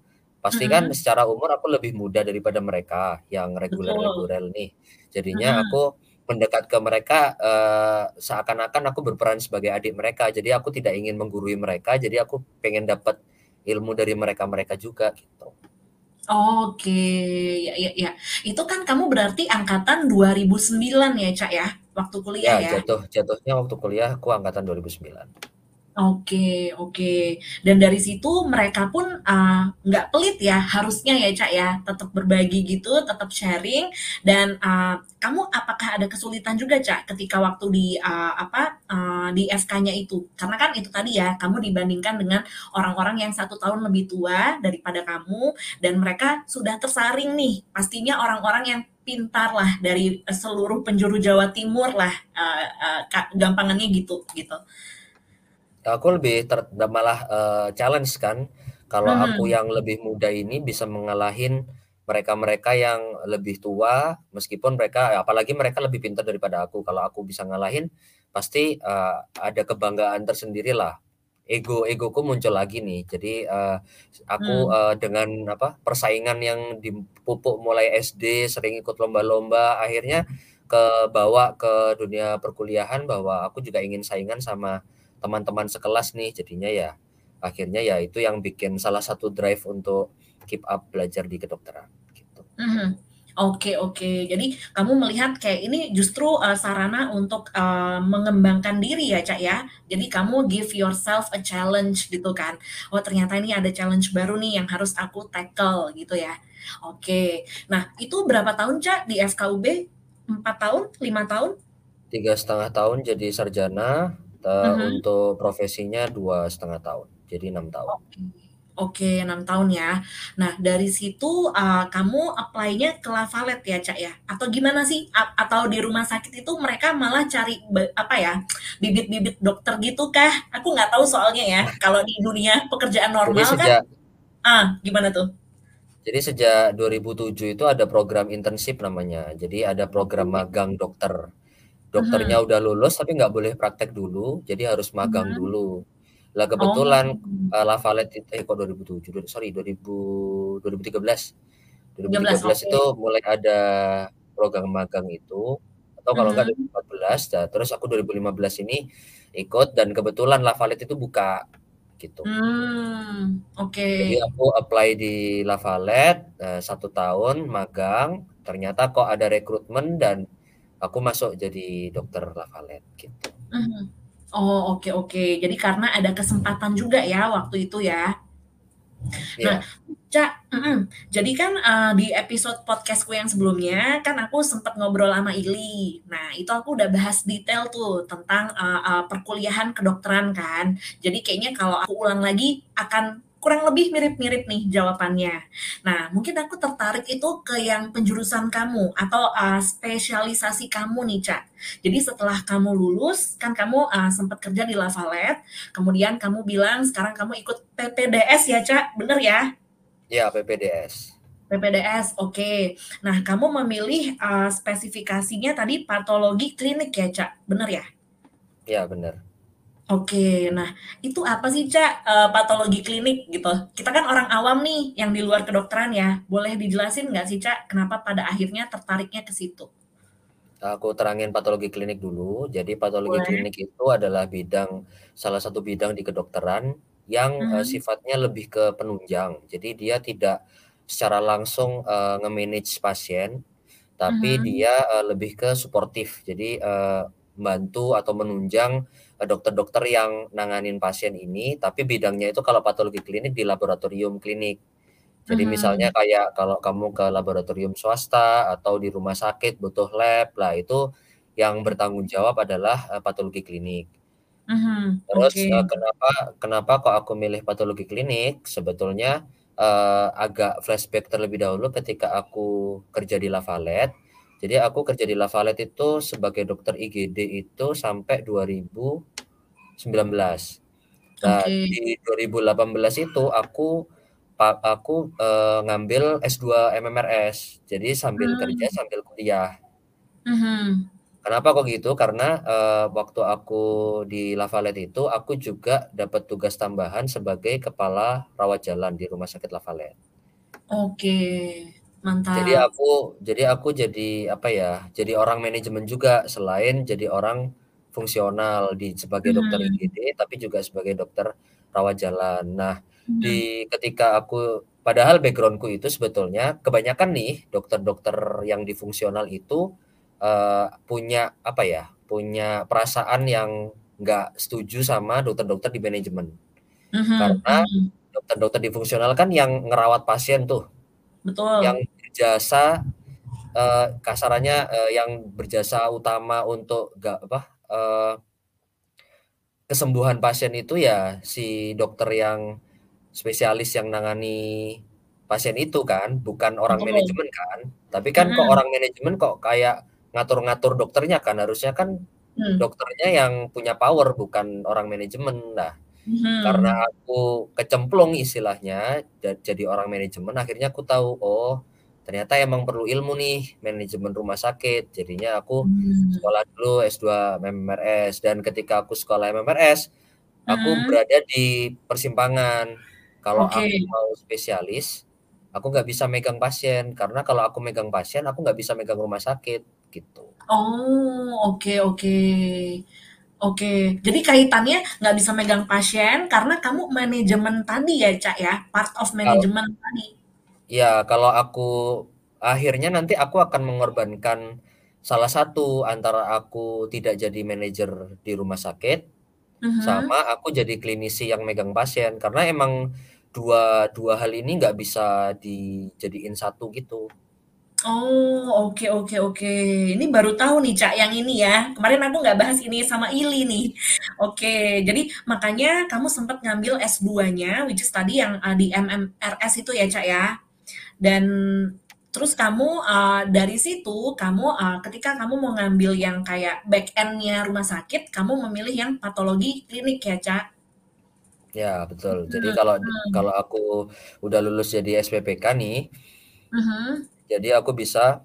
pasti kan Mhm. secara umur aku lebih muda daripada mereka yang Betul. reguler-reguler nih. Jadinya Mhm. aku mendekat ke mereka uh, seakan-akan aku berperan sebagai adik mereka. Jadi aku tidak ingin menggurui mereka, jadi aku pengen dapat ilmu dari mereka-mereka juga gitu. Oke, ya ya ya. Itu kan kamu berarti angkatan 2009 ya, Cak ya? Waktu kuliah Ya, ya? jatuh jatuhnya waktu kuliah aku angkatan 2009. Oke oke. Dan dari situ mereka pun, eee, nggak pelit ya, harusnya ya, Cak, ya, tetap berbagi gitu, tetap sharing dan, eee, kamu apakah ada kesulitan juga, Cak, ketika waktu di, eee, apa, eee, di FK-nya itu? Karena kan itu tadi ya, kamu dibandingkan dengan orang-orang yang satu tahun lebih tua daripada kamu dan mereka sudah tersaring nih, pastinya orang-orang yang pintar lah dari, seluruh penjuru Jawa Timur lah, eee, ka gampangannya gitu gitu. Aku lebih ter malah, uh, challenge kan, kalau aku Mhm. yang lebih muda ini bisa mengalahin mereka-mereka yang lebih tua, meskipun mereka apalagi mereka lebih pintar daripada aku. Kalau aku bisa ngalahin, pasti, uh, ada kebanggaan tersendiri lah. Ego egoku muncul lagi nih. Jadi, uh, aku, uh, dengan apa, persaingan yang dipupuk mulai SD, sering ikut lomba-lomba, akhirnya kebawa ke dunia perkuliahan bahwa aku juga ingin saingan sama teman-teman sekelas nih. Jadinya ya, akhirnya ya itu yang bikin salah satu drive untuk keep up belajar di kedokteran, gitu. Mhm. Oke oke. Jadi kamu melihat kayak ini justru, eee, sarana untuk, eee, mengembangkan diri ya, Cak, ya? Jadi kamu give yourself a challenge gitu kan, "Oh ternyata ini ada challenge baru nih yang harus aku tackle," gitu ya. Oke. Nah itu berapa tahun, Cak, di FKUB? 4 tahun? 5 tahun? 3,5 tahun jadi sarjana, eee, Mhm. untuk profesinya 2,5 tahun, jadi 6 tahun. Oke. Oke 6 tahun ya. Nah dari situ, eee, kamu apply-nya ke Lavalet ya, Cak, ya? Atau gimana sih? A atau di rumah sakit itu mereka malah cari apa ya, bibit-bibit dokter gitu kah? Aku nggak tahu soalnya ya, (laughs) kalau di dunia pekerjaan Jadi normal kan sejak ah, gimana tuh? Jadi sejak 2007 itu ada program internship namanya. Jadi ada program magang dokter. Mhm. Dokternya udah lulus tapi nggak boleh praktek dulu, jadi harus magang Mhm. dulu. Lah Oh. kebetulan, eee, Lavalet eh, kok 2007, du sorry 2000 2013. 13, 2013 itu oke. mulai ada program magang itu, atau kalau enggak Mhm. 2014, nah terus aku 2015 ini ikut dan kebetulan Lavalet itu buka, gitu. Jadi oke. aku apply di Lavalet, eee, 1 tahun magang, ternyata kok ada rekrutmen dan aku masuk jadi dokter Lavalet, gitu. Mhm. Oh, oke oke. Jadi karena ada kesempatan juga ya waktu itu ya? Nah, Iya. Cak mhm, jadi kan, eee, di episode podcast-ku yang sebelumnya, kan aku sempet ngobrol sama Ili. Nah, itu aku udah bahas detail tuh tentang, eee eee, perkuliahan kedokteran kan. Jadi kayaknya kalau aku ulang lagi akan kurang lebih mirip-mirip nih jawabannya. Nah, mungkin aku tertarik itu ke yang penjurusan kamu atau, eee, spesialisasi kamu nih, Cak. Jadi setelah kamu lulus, kan kamu, eee, sempet kerja di Lavalet, kemudian kamu bilang sekarang kamu ikut PPDS ya, Cak, bener ya? Iya, PPDS. PPDS, oke. Nah, kamu memilih, eee, spesifikasinya tadi patologi klinik ya, Cak, bener ya? Iya, bener. Oke. Nah, itu apa sih, Cak, eee, patologi klinik gitu? Kita kan orang awam nih yang di luar kedokteran ya. Boleh dijelasin nggak sih, Cak, kenapa pada akhirnya tertariknya ke situ? Aku terangin patologi klinik dulu. Jadi patologi Boleh. klinik itu adalah bidang salah satu bidang di kedokteran yang, eee, Mhm. sifatnya lebih ke penunjang. Jadi dia tidak secara langsung, eee, nge-manage pasien, tapi Mhm. dia, eee, lebih ke suportif. Jadi, eee, bantu atau menunjang, dokter-dokter yang nanganin pasien ini, tapi bidangnya itu kalau patologi klinik di laboratorium klinik. Jadi misalnya Mhm. kayak kalau kamu ke laboratorium swasta atau di rumah sakit butuh lab, lah itu yang bertanggung jawab adalah, eee, patologi klinik. Mhm, Terus, oke. eee, kenapa kenapa kok aku milih patologi klinik, sebetulnya, eee, agak flashback terlebih dahulu ketika aku kerja di Lavalet. Jadi aku kerja di Lavalet itu sebagai dokter IGD itu sampai 2019. Nah, Oke. di 2018 itu aku aku, eee, ngambil S2 MMRS. Jadi sambil kerja, Mmm. sambil kuliah. Mhm. Kenapa kok gitu? Karena, eee, waktu aku di Lavalet itu, aku juga dapat tugas tambahan sebagai kepala rawat jalan di rumah sakit Lavalet. Oke. Mantap. Jadi aku jadi aku jadi apa ya, jadi orang manajemen juga selain jadi orang fungsional di sebagai dokter Hmm. IGD, tapi juga sebagai dokter rawat jalan. Nah, Hmm. di ketika aku padahal background-ku itu sebetulnya kebanyakan nih dokter-dokter yang di fungsional itu, eee, punya apa ya, punya perasaan yang nggak setuju sama dokter-dokter di manajemen. Mhm Karena mhm. dokter-dokter di fungsional kan yang ngerawat pasien tuh. Yang Betul. berjasa, eee, kasarannya, eee, yang berjasa utama untuk nggak apa, eee kesembuhan pasien itu ya si dokter yang spesialis yang nangani pasien itu kan, bukan orang Betul. manajemen kan. Tapi kan kok Mhm. orang manajemen kok kayak ngatur-ngatur dokternya kan, harusnya kan Hmm. dokternya yang punya power bukan orang manajemen. Nah, karena Mhm. aku kecemplung istilahnya ja jadi orang manajemen, akhirnya aku tahu, oh ternyata emang perlu ilmu nih manajemen rumah sakit. Jadinya aku Mmm. sekolah dulu S2 MMRS dan ketika aku sekolah MMRS, aku Mhm. berada di persimpangan. Kalau Oke. aku mau spesialis, aku nggak bisa megang pasien, karena kalau aku megang pasien, aku nggak bisa megang rumah sakit, gitu. Oh, oke oke. Oke, jadi kaitannya nggak bisa megang pasien karena kamu manajemen tadi ya, Ca, ya? Part of manajemen tadi? Iya, kalau aku akhirnya nanti aku akan mengorbankan salah satu antara aku tidak jadi manajer di rumah sakit, Mhm. sama aku jadi klinisi yang megang pasien. Karena emang dua dua hal ini nggak bisa dijadiin satu gitu. Oh, oke oke oke. Ini baru tahu nih, Ca, yang ini ya. Kemarin aku nggak bahas ini sama Ili nih. Oke, jadi makanya kamu sempet ngambil S2-nya, which is tadi yang, eee, di MMRS itu ya, Ca, ya? Dan terus kamu, eee, dari situ kamu, eee, ketika kamu mau ngambil yang kayak back end-nya rumah sakit, kamu memilih yang patologi klinik ya, Ca? Ya, betul. Jadi Mhm kalau mhm. kalau aku udah lulus jadi SPPK nih Mhm. Jadi aku bisa,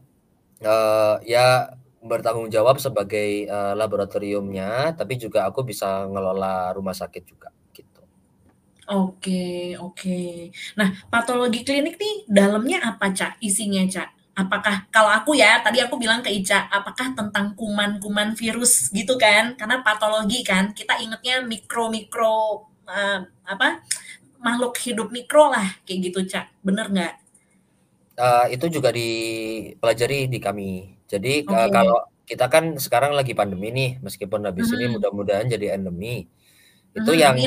eee, ya bertanggung jawab sebagai, eee, laboratoriumnya, tapi juga aku bisa ngelola rumah sakit juga, gitu. Oke oke. Nah, patologi klinik nih dalamnya apa, Ca, isinya, Ca? Apakah kalau aku ya, tadi aku bilang ke Ica, apakah tentang kuman-kuman virus gitu kan? Karena patologi kan, kita ingetnya mikro-mikro, eee, apa, makhluk hidup mikro lah, kayak gitu, Ca, bener nggak? Eee, itu juga dipelajari di kami. Jadi, eee, Oke. kalau kita kan sekarang lagi pandemi nih, meskipun habis ini Mhm. mudah-mudahan jadi endemi. Itu Mhm, yang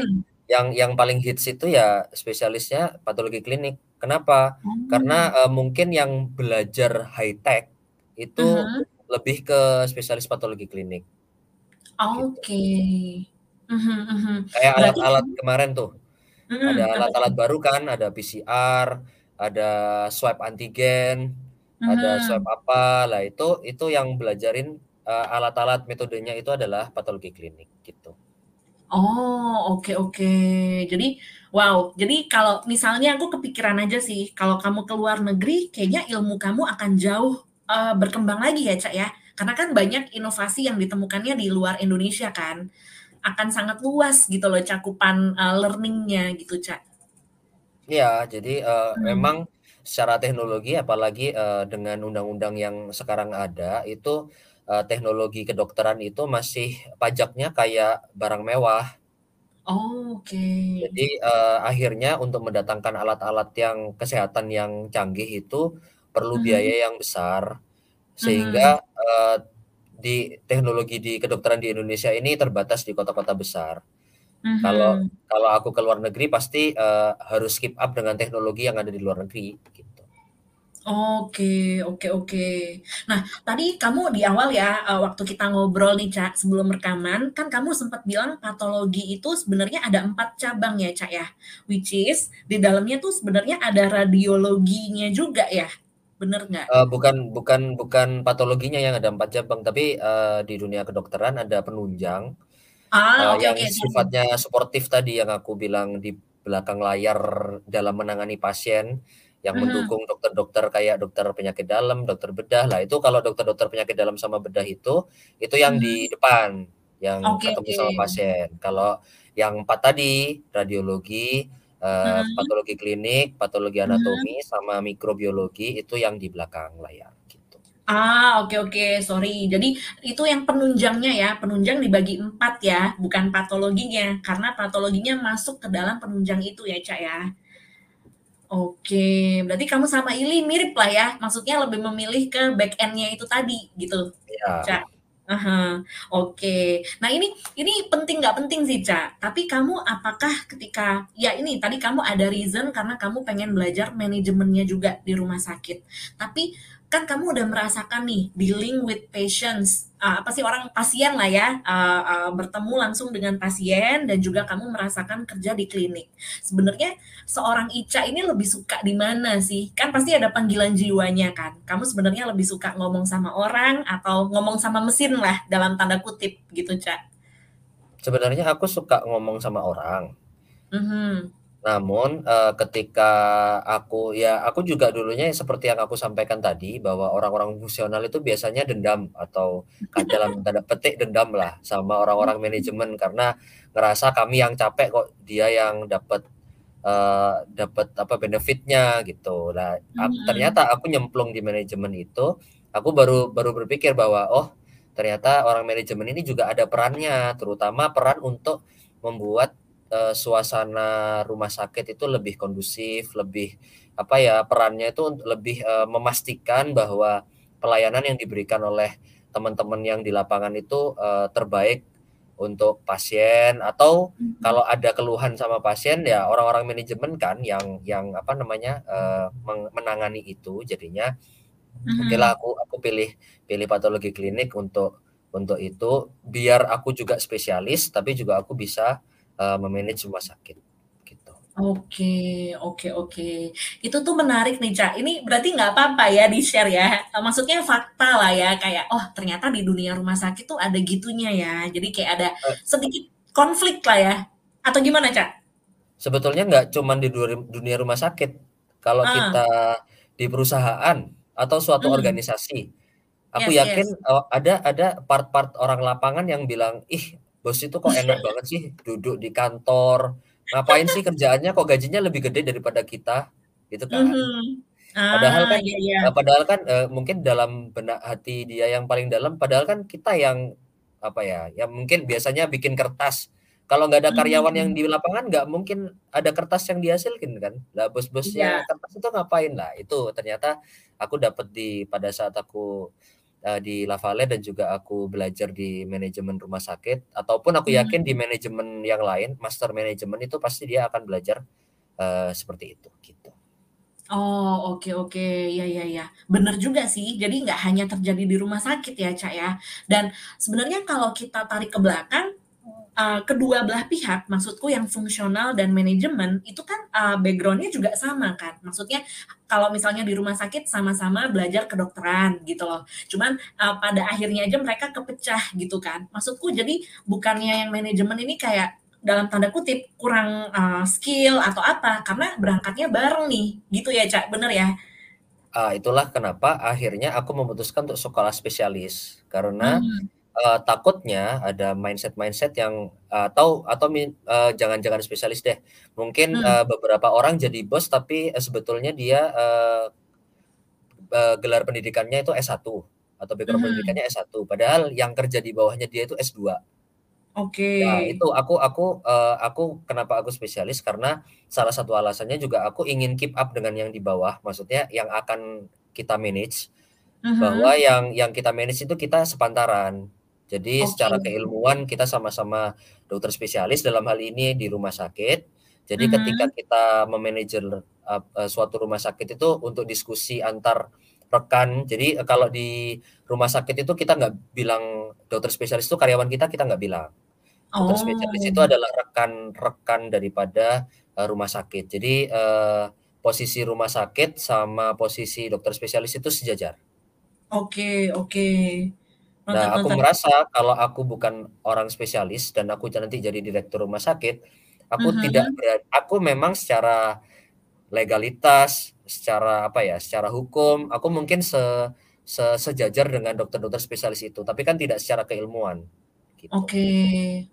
yang yang paling hits itu ya spesialisnya patologi klinik. Kenapa? Karena, Oh. eee, mungkin yang belajar high tech itu Mhm. lebih ke spesialis patologi klinik. Gitu. Oke. Mhm mhm. Kayak Berarti alat-alat kamu kemarin tuh, ada alat-alat baru kan, ada PCR, ada swab antigen, ada swab Mhm. apa, lah itu itu yang belajarin, eee, alat-alat metodenya itu adalah patologi klinik, gitu. Oh, oke oke. Jadi wow, jadi kalau misalnya aku kepikiran aja sih, kalau kamu ke luar negeri, kayaknya ilmu kamu akan jauh, eee, berkembang lagi ya, Ca, ya? Karena kan banyak inovasi yang ditemukannya di luar Indonesia kan. Akan sangat luas gitu loh cakupan, eee, learning-nya gitu, Ca. Iya, jadi, eee, Mmm. memang secara teknologi apalagi, eee, dengan undang-undang yang sekarang ada, itu, eee, teknologi kedokteran itu masih pajaknya kayak barang mewah. Oke. Jadi, eee, akhirnya untuk mendatangkan alat-alat yang kesehatan yang canggih itu perlu Mhm. biaya yang besar, Mhm. sehingga, eee, di teknologi di kedokteran di Indonesia ini terbatas di kota-kota besar. Kalau Mhm. kalau aku ke luar negeri pasti, eee, harus keep up dengan teknologi yang ada di luar negeri, gitu. Oke oke oke. Nah, tadi kamu di awal ya, eee, waktu kita ngobrol nih, Ca, sebelum rekaman, kan kamu sempet bilang patologi itu sebenarnya ada 4 cabang ya, Ca, ya? Which is di dalamnya tuh sebenarnya ada radiologinya juga ya, bener nggak? Eee, bukan bukan bukan patologinya yang ada 4 cabang, tapi, eee, di dunia kedokteran ada penunjang, Ah, eee, oke yang oke, sorry. sifatnya suportif tadi yang aku bilang di belakang layar dalam menangani pasien, yang Mhm. mendukung dokter-dokter kayak dokter penyakit dalam, dokter bedah. Lah itu kalau dokter-dokter penyakit dalam sama bedah itu, itu yang Mhm. di depan, yang Oke ketemu oke. sama pasien. Kalau yang 4 tadi, radiologi, Uh, Mhm. patologi klinik, patologi anatomi, sama mikrobiologi itu yang di belakang layar. Ah, oke oke, sorry. Jadi itu yang penunjangnya ya, penunjang dibagi 4 ya, bukan patologinya, karena patologinya masuk ke dalam penunjang itu ya, Cak, ya? Oke, berarti kamu sama Ili mirip lah ya, maksudnya lebih memilih ke back end-nya itu tadi, gitu, Iya. Cak? Ah hah, oke. Nah ini ini penting nggak penting sih, Cak, tapi kamu apakah ketika ya ini tadi kamu ada reason karena kamu pengen belajar manajemennya juga di rumah sakit. Tapi kan kamu udah merasakan nih dealing with patients, eee, apa sih orang pasien lah ya, eee eee, bertemu langsung dengan pasien dan juga kamu merasakan kerja di klinik. Sebenarnya seorang Ica ini lebih suka di mana sih? Kan pasti ada panggilan jiwanya kan. Kamu sebenarnya lebih suka ngomong sama orang atau ngomong sama mesin lah dalam tanda kutip gitu, Cak? Sebenarnya aku suka ngomong sama orang. Mhm. Namun, eee, ketika aku ya aku juga dulunya seperti yang aku sampaikan tadi, bahwa orang-orang fungsional itu biasanya dendam atau kan dalam (laughs) tanda petik dendam lah sama orang-orang manajemen karena ngerasa kami yang capek kok dia yang dapat, eee, dapat apa, benefit-nya gitu. Nah, ak Mhm. ternyata aku nyemplung di manajemen itu, aku baru baru berpikir bahwa, oh ternyata orang manajemen ini juga ada perannya, terutama peran untuk membuat, eee, suasana rumah sakit itu lebih kondusif, lebih apa ya, perannya itu lebih, eee, memastikan bahwa pelayanan yang diberikan oleh teman-teman yang di lapangan itu, eee, terbaik untuk pasien atau Mhm. kalau ada keluhan sama pasien ya orang-orang manajemen kan yang yang apa namanya, meng menangani itu. Jadinya okelah Mhm. aku aku pilih pilih patologi klinik untuk untuk itu, biar aku juga spesialis, tapi juga aku bisa, eee, me-manage rumah sakit, gitu. Oke oke oke. Itu tuh menarik nih, Cak. Ini berarti nggak apa-apa ya di-share ya? Maksudnya fakta lah ya, kayak, oh ternyata di dunia rumah sakit tuh ada gitunya ya. Jadi kayak ada Eee sedikit konflik lah ya? Atau gimana, Cak? Sebetulnya nggak cuman di dunia rumah sakit. Kalau Ah. kita di perusahaan atau suatu Mmm. organisasi, aku Yes yakin, yes. eee, ada ada part-part orang lapangan yang bilang, "Ih, bos itu kok enak banget sih duduk di kantor, ngapain sih kerjaannya kok gajinya lebih gede daripada kita?" Gitu kan. Mhm. Padahal Ah, kan iya iya. eee, padahal kan, eee, mungkin dalam benak hati dia yang paling dalam, padahal kan kita yang apa ya, yang mungkin biasanya bikin kertas. Kalau nggak ada karyawan yang Mmm. di lapangan, nggak mungkin ada kertas yang dihasilkan kan. Lah bos-bosnya Iya. kertas itu ngapain? Lah itu ternyata aku dapat di pada saat aku, eee, di Lavalet dan juga aku belajar di manajemen rumah sakit, ataupun aku yakin di Mmm. manajemen yang lain, master manajemen itu pasti dia akan belajar, eee, seperti itu, gitu. Oh, oke oke. Ya ya ya. Bener juga sih, jadi nggak hanya terjadi di rumah sakit ya, Cak, ya. Dan sebenarnya kalau kita tarik ke belakang, eee, kedua belah pihak, maksudku yang fungsional dan manajemen, itu kan, eee, background-nya juga sama kan. Maksudnya kalau misalnya di rumah sakit sama-sama belajar kedokteran gitu loh. Cuman, eee, pada akhirnya aja mereka kepecah gitu kan. Maksudku jadi bukannya yang manajemen ini kayak dalam tanda kutip kurang, eee, skill atau apa, karena berangkatnya bareng nih, gitu ya, Cak, bener ya? Ah, itulah kenapa akhirnya aku memutuskan untuk sekolah spesialis. Karena, Mmm. Eee, takutnya ada mindset-mindset yang atau atau min eee, jangan-jangan spesialis deh, mungkin, Mmm. eee, beberapa orang jadi bos tapi, eee, sebetulnya dia, eee eee, gelar pendidikannya itu S1 atau background Mhm. pendidikannya S1, padahal yang kerja di bawahnya dia itu S2. Ya Oke. itu aku aku, eee, aku kenapa aku spesialis, karena salah satu alasannya juga aku ingin keep up dengan yang di bawah, maksudnya yang akan kita manage, bahwa Mhm. yang yang kita manage itu kita sepantaran. Jadi Oke. secara keilmuan kita sama-sama dokter spesialis dalam hal ini di rumah sakit. Jadi ketika Mhm. kita me-manager, ap eee, suatu rumah sakit itu untuk diskusi antar rekan. Jadi, eee, kalau di rumah sakit itu kita nggak bilang dokter spesialis itu karyawan kita, kita nggak bilang. Dokter spesialis itu Oh. adalah rekan-rekan daripada, eee, rumah sakit. Jadi, eee, posisi rumah sakit sama posisi dokter spesialis itu sejajar. Oke oke. Mantap Nah, aku merasa kalau aku bukan orang spesialis dan aku nanti jadi direktur rumah sakit, aku tidak Mhm. bera aku memang secara legalitas, secara apa ya, secara hukum, aku mungkin se se sejajar dengan dokter-dokter spesialis itu, tapi kan tidak secara keilmuan, gitu. Oke,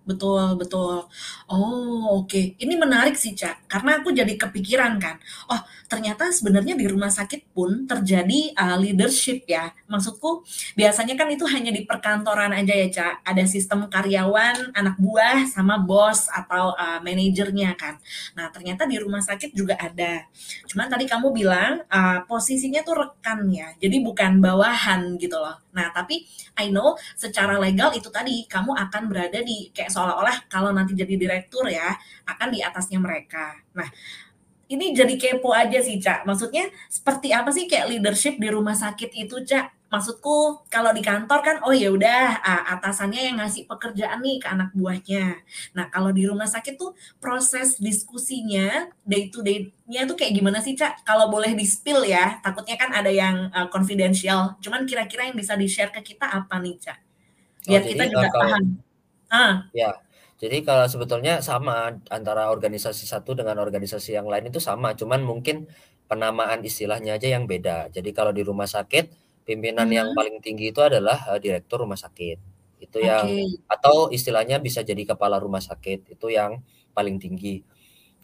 betul betul. Oh, oke. Ini menarik sih, Cak, karena aku jadi kepikiran kan, oh ternyata sebenarnya di rumah sakit pun terjadi, eee, leadership ya. Maksudku biasanya kan itu hanya di perkantoran aja ya, Cak, ada sistem karyawan, anak buah, sama bos atau, eee, manajernya kan. Nah, ternyata di rumah sakit juga ada. Cuman tadi kamu bilang, eee, posisinya tuh rekan ya, jadi bukan bawahan gitu loh. Nah, tapi I know secara legal itu tadi, kamu akan berada di kayak seolah-olah kalau nanti jadi direktur ya, akan di atasnya mereka. Nah, ini jadi kepo aja sih, Cak. Maksudnya seperti apa sih kayak leadership di rumah sakit itu, Cak? Maksudku kalau di kantor kan, oh ya udah atasannya yang ngasih pekerjaan nih ke anak buahnya. Nah, kalau di rumah sakit tuh proses diskusinya, day to day-nya tuh kayak gimana sih, Cak? Kalau boleh di-spill ya, takutnya kan ada yang, eee, confidential. Cuman kira-kira yang bisa di-share ke kita apa nih, Cak? Oh, Biar kita jadi, eee, juga kalau paham. Ah. Ya, jadi kalau sebetulnya sama antara organisasi satu dengan organisasi yang lain itu sama, cuman mungkin penamaan istilahnya aja yang beda. Jadi kalau di rumah sakit, pimpinan yang Mhm. paling tinggi itu adalah, eee, direktur rumah sakit. Itu yang Oke. atau istilahnya bisa jadi kepala rumah sakit, itu yang paling tinggi.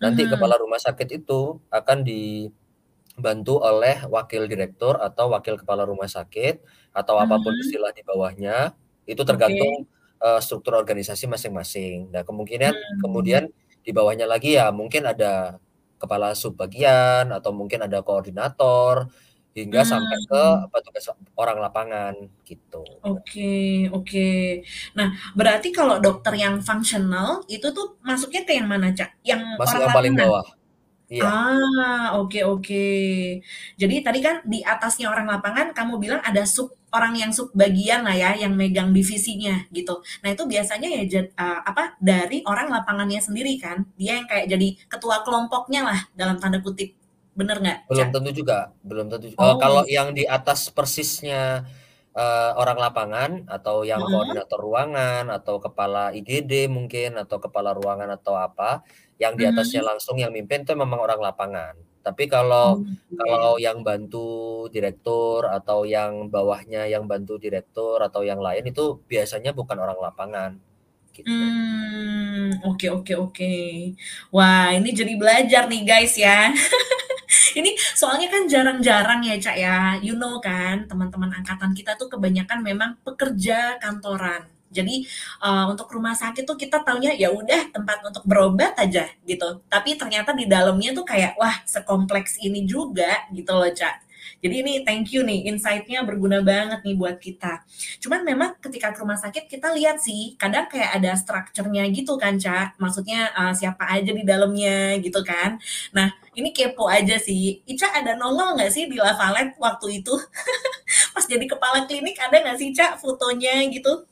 Nanti Mhm. kepala rumah sakit itu akan dibantu oleh wakil direktur atau wakil kepala rumah sakit, atau apa pun Mhm. istilah di bawahnya, itu tergantung, eee, struktur organisasi masing-masing. Nah, kemungkinan Mmm. kemudian di bawahnya lagi ya mungkin ada kepala subbagian atau mungkin ada koordinator, hingga sampai ke Mmm. petugas orang lapangan, gitu. Oke oke. Nah, berarti kalau dokter yang fungsional, itu tuh masuknya ke yang mana, Cak? Yang Masuk orang yang paling lapangan? bawah. Iya. Ah, oke oke. Jadi tadi kan di atasnya orang lapangan kamu bilang ada sub orang yang subbagian lah ya, yang megang divisinya gitu. Nah, itu biasanya ya jad eee, apa, dari orang lapangannya sendiri kan? Dia yang kayak jadi ketua kelompoknya lah dalam tanda kutip, bener nggak, Belum tentu juga belum tentu ju eee, kalau Oh. yang di atas persisnya, eee, orang lapangan atau yang Mhm. koordinator ruangan atau kepala IGD mungkin atau kepala ruangan atau apa, yang di atasnya Mhm. langsung yang mimpin itu memang orang lapangan. Tapi kalau Oke. kalau yang bantu direktur atau yang bawahnya yang bantu direktur atau yang lain itu biasanya bukan orang lapangan, gitu. Mmm, oke oke oke. Wah, ini jadi belajar nih, guys, ya. (laughs) Ini soalnya kan jarang-jarang ya, Cak, ya, you know kan teman-teman angkatan kita tuh kebanyakan memang pekerja kantoran. Jadi, eee, untuk rumah sakit tuh kita taunya ya udah tempat untuk berobat aja gitu, tapi ternyata di dalamnya tuh kayak, wah sekompleks ini juga gitu loh, Cak. Jadi ini thank you nih, insight-nya berguna banget nih buat kita. Cuman memang ketika ke rumah sakit kita lihat sih, kadang kayak ada structure-nya gitu kan, Cak. Maksudnya, eee, siapa aja di dalamnya gitu kan. Nah, ini kepo aja sih, Ica ada nongol nggak sih di Lavalet waktu itu? (laughs) Pas jadi kepala klinik ada nggak sih, Cak, fotonya gitu?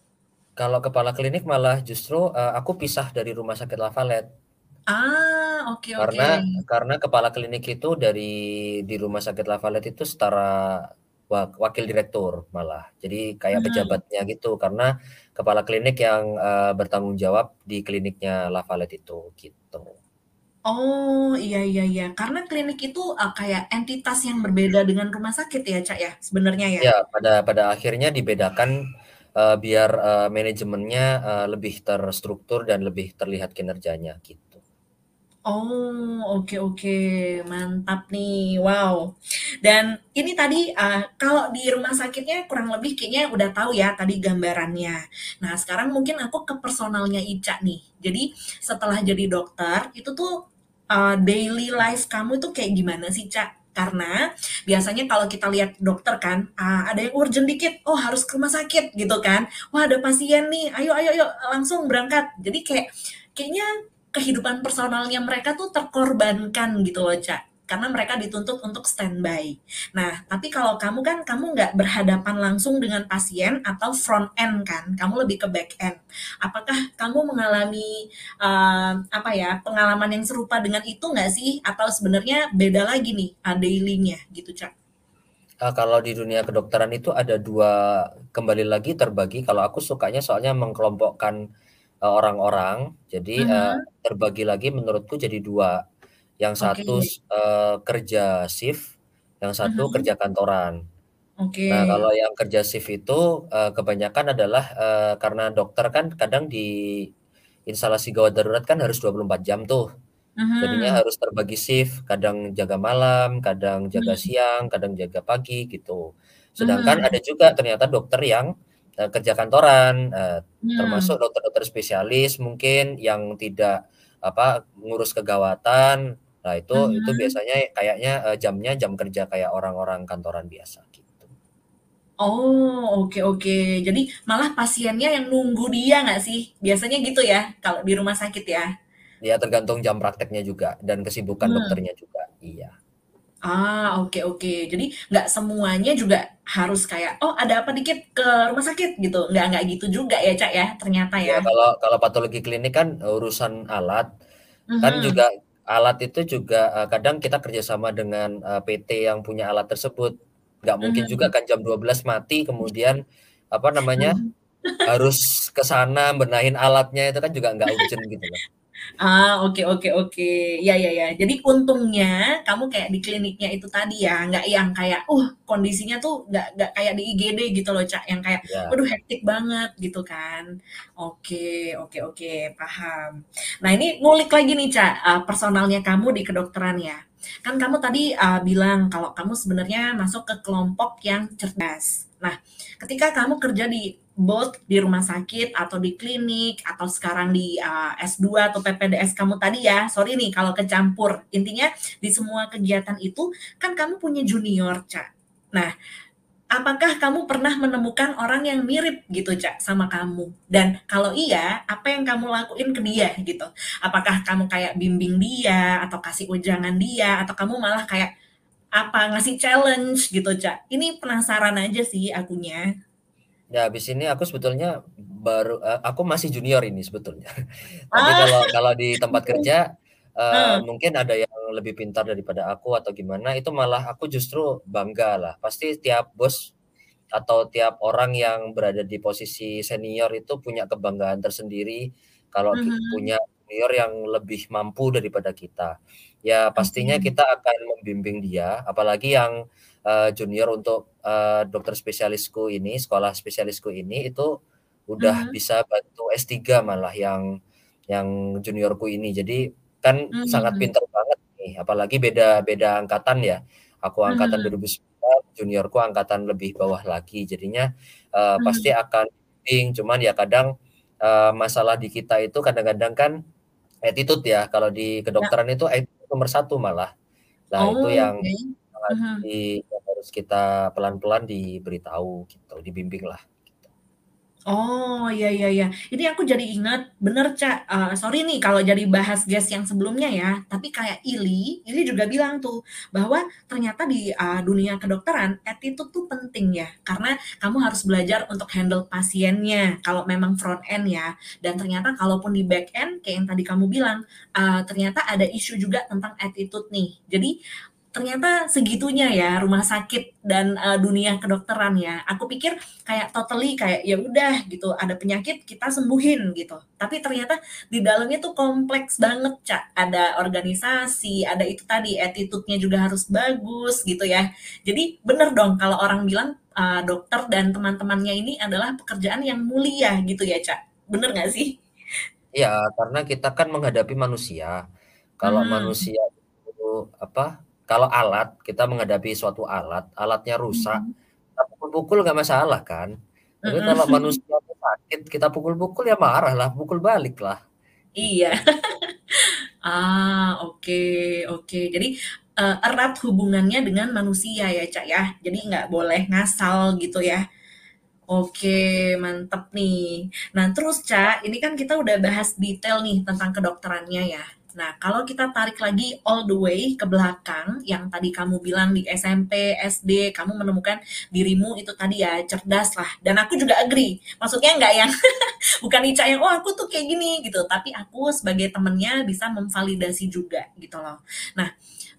Kalau kepala klinik malah justru, eee, aku pisah dari rumah sakit Lavalet. Ah, oke oke. Karena karena kepala klinik itu dari di rumah sakit Lavalet itu setara wak wakil direktur malah. Jadi kayak Mhm. pejabatnya gitu, karena kepala klinik yang, eee, bertanggung jawab di kliniknya Lavalet itu, gitu. Oh, iya iya iya. Karena klinik itu, eee, kayak entitas yang berbeda dengan rumah sakit ya, Cak, ya, sebenarnya ya? Ya, pada pada akhirnya dibedakan, eee, biar, eee, manajemennya, eee, lebih terstruktur dan lebih terlihat kinerjanya, gitu. Oh, oke oke, mantap nih, wow. Dan ini tadi, eee, kalau di rumah sakitnya kurang lebih kayaknya udah tahu ya tadi gambarannya. Nah, sekarang mungkin aku ke personalnya Ica nih. Jadi setelah jadi dokter, itu tuh, eee, daily life kamu tuh kayak gimana sih, Cak? Karena biasanya kalau kita lihat dokter kan, eee, ada yang urgent dikit, oh harus ke rumah sakit gitu kan. Wah, ada pasien nih, ayo ayo ayo, langsung berangkat. Jadi kayak kayaknya kehidupan personalnya mereka tuh terkorbankan gitu loh, Cak, karena mereka dituntut untuk standby. Nah, tapi kalau kamu kan kamu nggak berhadapan langsung dengan pasien atau front end kan, kamu lebih ke back end. Apakah kamu mengalami, eee, apa ya, pengalaman yang serupa dengan itu nggak sih? Atau sebenarnya beda lagi nih, eee, daily-nya gitu, Cak? Eee, kalau di dunia kedokteran itu ada 2 kembali lagi terbagi kalau aku sukanya soalnya mengkelompokkan, orang-orang. Jadi, eee, Mhm. terbagi lagi menurutku jadi 2, yang satu eee, kerja shift, yang satu Mhm. kerja kantoran. Oke. Nah, kalau yang kerja shift itu, eee, kebanyakan adalah, eee, karena dokter kan kadang di instalasi gawat darurat kan harus 24 jam tuh. Jadinya Mhm. harus terbagi shift, kadang jaga malam, kadang jaga Mhm. siang, kadang jaga pagi, gitu. Sedangkan Mhm. ada juga ternyata dokter yang, eee, kerja kantoran, eee, Mmm. termasuk dokter-dokter spesialis mungkin yang tidak, apa, ngurus kegawatan. Nah, itu itu Mhm. biasanya kayaknya, eee, jamnya jam kerja kayak orang-orang kantoran biasa, gitu. Oh, oke oke. Jadi malah pasiennya yang nunggu dia nggak sih? Biasanya gitu ya, kalau di rumah sakit ya? Ya tergantung jam prakteknya juga dan kesibukan Mmm. dokternya juga, iya. Ah, oke oke. Jadi nggak semuanya juga harus kayak, "Oh, ada apa dikit ke rumah sakit," gitu. Nggak nggak gitu juga ya, Cak, ya, ternyata Ya, ya? kalau kalau patologi klinik kan urusan alat, kan Mhm. juga alat itu juga, eee, kadang kita kerjasama dengan, eee, PT yang punya alat tersebut. Nggak mungkin juga Mhm. kan jam 12.00 mati kemudian, apa namanya, Mhm. harus ke sana benahin alatnya, itu kan juga nggak urgent gitu loh. Ah, oke oke oke. Ya ya ya. Jadi untungnya kamu kayak di kliniknya itu tadi ya, nggak yang kayak, uh, kondisinya tuh nggak nggak kayak di IGD gitu loh, Cak, yang kayak, Ya. waduh hektik banget gitu kan. Oke oke oke, paham. Nah, ini ngulik lagi nih, Cak, eee, personalnya kamu di kedokteran ya. Kan kamu tadi, eee, bilang kalau kamu sebenarnya masuk ke kelompok yang cerdas. Nah, ketika kamu kerja di both di rumah sakit atau di klinik atau sekarang di, eee, S2 atau PPDS kamu tadi ya, sorry nih kalau kecampur. Intinya di semua kegiatan itu kan kamu punya junior, Cak. Nah, apakah kamu pernah menemukan orang yang mirip gitu, Cak, sama kamu? Dan kalau iya, apa yang kamu lakuin ke dia gitu? Apakah kamu kayak bimbing dia atau kasih wejangan dia atau kamu malah kayak, apa, ngasih challenge gitu, Cak? Ini penasaran aja sih akunya. Ya, habis ini aku sebetulnya baru eee, aku masih junior ini sebetulnya. (laughs) Tapi Ah. kalau kalau di tempat (laughs) kerja, Heeh. mungkin ada yang lebih pintar daripada aku atau gimana, itu malah aku justru banggalah. Pasti tiap bos atau tiap orang yang berada di posisi senior itu punya kebanggaan tersendiri kalau Mhm. punya junior yang lebih mampu daripada kita. Ya pastinya Oke. kita akan membimbing dia, apalagi yang, eee, junior untuk, eee, dokter spesialisku ini, sekolah spesialisku ini, itu udah Mhm. bisa bantu S3 malah yang yang juniorku ini. Jadi kan sangat Mmm. pintar banget nih, apalagi beda beda angkatan ya. Aku angkatan Mhm. ribu sembilan, juniorku angkatan lebih bawah lagi. Jadinya, eee, pasti Mhm. akan bimbing, cuman ya kadang, eee, masalah di kita itu kadang-kadang kan attitude ya, kalau di Ya. kedokteran itu attitude nomor 1 malah. Nah, itu yang Oke. Di yang harus kita pelan-pelan diberitahu gitu, dibimbinglah, gitu. Oh, iya iya iya. Ini aku jadi ingat, bener, Cak, eee, sorry nih kalau jadi bahas guest yang sebelumnya ya, tapi kayak Illy, Illy juga bilang tuh, bahwa ternyata di, eee, dunia kedokteran, attitude tuh penting ya, karena kamu harus belajar untuk handle pasiennya, kalau memang front end ya. Dan ternyata kalaupun di back end, kayak yang tadi kamu bilang, eee, ternyata ada isu juga tentang attitude nih. Jadi, ternyata segitunya ya rumah sakit dan, eee, dunia kedokteran ya. Aku pikir kayak totally kayak, ya udah gitu, ada penyakit kita sembuhin gitu. Tapi ternyata di dalamnya tuh kompleks banget, Cak. Ada organisasi, ada itu tadi, attitude-nya juga harus bagus gitu ya. Jadi bener dong kalau orang bilang, eee, dokter dan teman-temannya ini adalah pekerjaan yang mulia gitu ya, Cak. Bener nggak sih? Iya, karena kita kan menghadapi manusia. Kalau Mhm. manusia itu, apa, kalau alat, kita menghadapi suatu alat, alatnya rusak, Mhm. kita pukul-pukul nggak masalah kan. Tapi kalau (laughs) manusia sakit, kita pukul-pukul ya marahlah, pukul baliklah, Iya. gitu. (laughs) Ah, oke oke. Jadi, eee, erat hubungannya dengan manusia ya, Cak, ya. Jadi nggak boleh ngasal gitu ya. Oke, mantep nih. Nah terus, Cak, ini kan kita udah bahas detail nih tentang kedokterannya ya. Nah, kalau kita tarik lagi all the way ke belakang, yang tadi kamu bilang di SMP, SD, kamu menemukan dirimu itu tadi ya, cerdas lah, dan aku juga agree. Maksudnya nggak yang (laughs) bukan Ica yang, "Oh, aku tuh kayak gini," gitu, tapi aku sebagai temennya bisa memvalidasi juga gitu loh. Nah,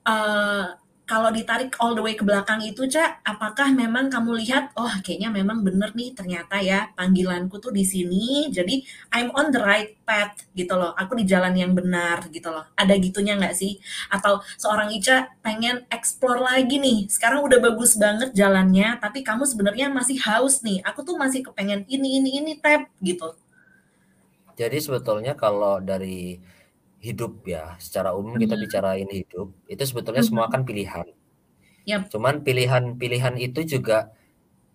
eee kalau ditarik all the way ke belakang itu, Cak, apakah memang kamu lihat, oh kayaknya memang bener nih ternyata ya panggilanku tuh di sini, jadi I'm on the right path gitu loh, aku di jalan yang benar gitu loh. Ada gitunya nggak sih? Atau seorang Ica pengen explore lagi nih, sekarang udah bagus banget jalannya, tapi kamu sebenarnya masih haus nih, aku tuh masih kepengen ini, ini, ini, tap gitu. Jadi sebetulnya kalau dari hidup ya, secara umum kita Mhm. bicarain hidup, itu sebetulnya semua Mhm. kan pilihan. Yap. Cuman pilihan-pilihan itu juga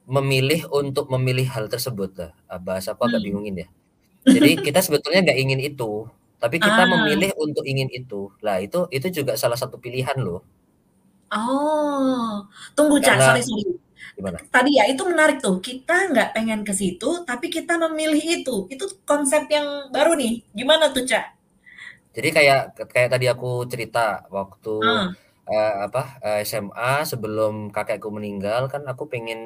memilih untuk memilih hal tersebut lah. Ah, bahasa aku agak Hmm. bingungin ya. Jadi (laughs) kita sebetulnya nggak ingin itu, tapi kita Ah. memilih untuk ingin itu. Lah itu itu juga salah satu pilihan loh. Oh, tunggu Cak, sorry sorry. gimana? Tadi ya itu menarik tuh, kita nggak pengen ke situ, tapi kita memilih itu. Itu konsep yang baru nih. Gimana tuh, Cak? Jadi kayak kayak tadi aku cerita waktu Ah. eh, apa eh, SMA sebelum kakekku meninggal kan aku pengen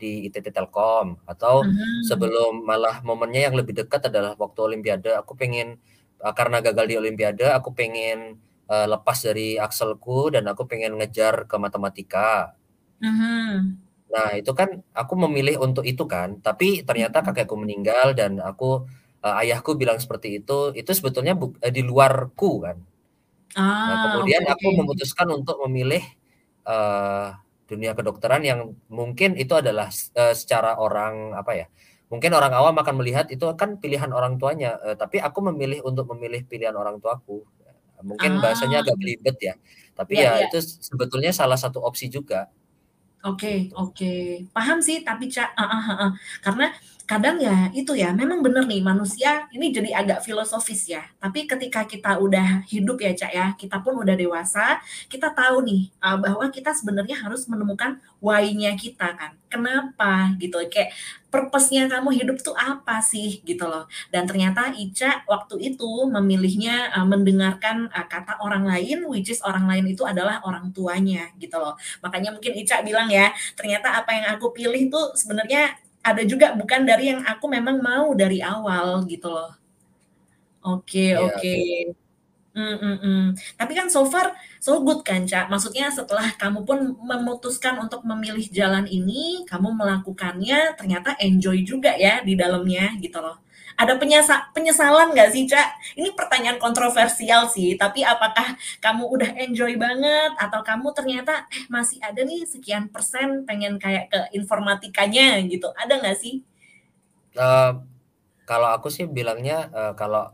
di ITT Telkom atau Mhm. sebelum malah momennya yang lebih dekat adalah waktu Olimpiade aku pengen eh, karena gagal di Olimpiade aku pengen eh, lepas dari akselku dan aku pengen ngejar ke matematika. Mhm. Nah itu kan aku memilih untuk itu kan, tapi ternyata Mhm. kakekku meninggal dan aku eh, ayahku bilang seperti itu, itu sebetulnya buk- eh, di luarku kan. Nah, Ah, kemudian oke aku memutuskan untuk memilih eh, dunia kedokteran yang mungkin itu adalah eh, secara orang apa ya? Mungkin orang awam akan melihat itu kan pilihan orang tuanya, eh, tapi aku memilih untuk memilih pilihan orang tuaku. Mungkin bahasanya Ah. agak belibet ya, tapi Iya ya iya. itu sebetulnya salah satu opsi juga Oke gitu. oke. Paham sih tapi Cak, heeh heeh. Karena kadang ya itu ya, memang bener nih manusia ini jadi agak filosofis ya. Tapi ketika kita udah hidup ya Cak ya, kita pun udah dewasa, kita tahu nih uh, bahwa kita sebenarnya harus menemukan why-nya kita kan. Kenapa gitu? Kayak purpose-nya kamu hidup tuh apa sih gitu loh. Dan ternyata Ica waktu itu memilihnya uh, mendengarkan uh, kata orang lain, which is orang lain itu adalah orang tuanya gitu loh. Makanya mungkin Ica bilang ya, ternyata apa yang aku pilih tuh sebenarnya ada juga bukan dari yang aku memang mau dari awal gitu loh. Oke Iya, oke. betul. Mmm, mhm. Tapi kan so far so good kan, Ca? Maksudnya setelah kamu pun memutuskan untuk memilih jalan ini, kamu melakukannya ternyata enjoy juga ya di dalamnya gitu loh. Ada penyesa penyesalan nggak sih, Ca? Ini pertanyaan kontroversial sih, tapi apakah kamu udah enjoy banget atau kamu ternyata, eh, masih ada nih sekian persen pengen kayak ke informatikanya gitu, ada nggak sih? Eee, kalau aku sih bilangnya, eee, kalau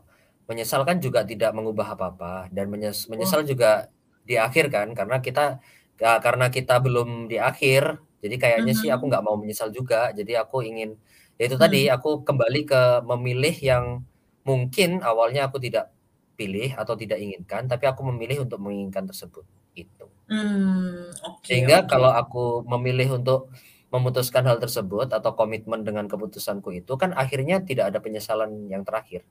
menyesal kan juga tidak mengubah apa-apa dan menyes Oh. menyesal juga di akhir kan karena kita ya karena kita belum di akhir, jadi kayaknya sih aku Mhm. nggak mau menyesal juga. Jadi aku ingin ya itu tadi, aku kembali ke memilih yang mungkin awalnya aku tidak pilih atau tidak inginkan, tapi aku memilih untuk menginginkan tersebut, gitu. Mmm, oke Sehingga oke. kalau aku memilih untuk memutuskan hal tersebut atau komitmen dengan keputusanku itu kan akhirnya tidak ada penyesalan yang terakhir.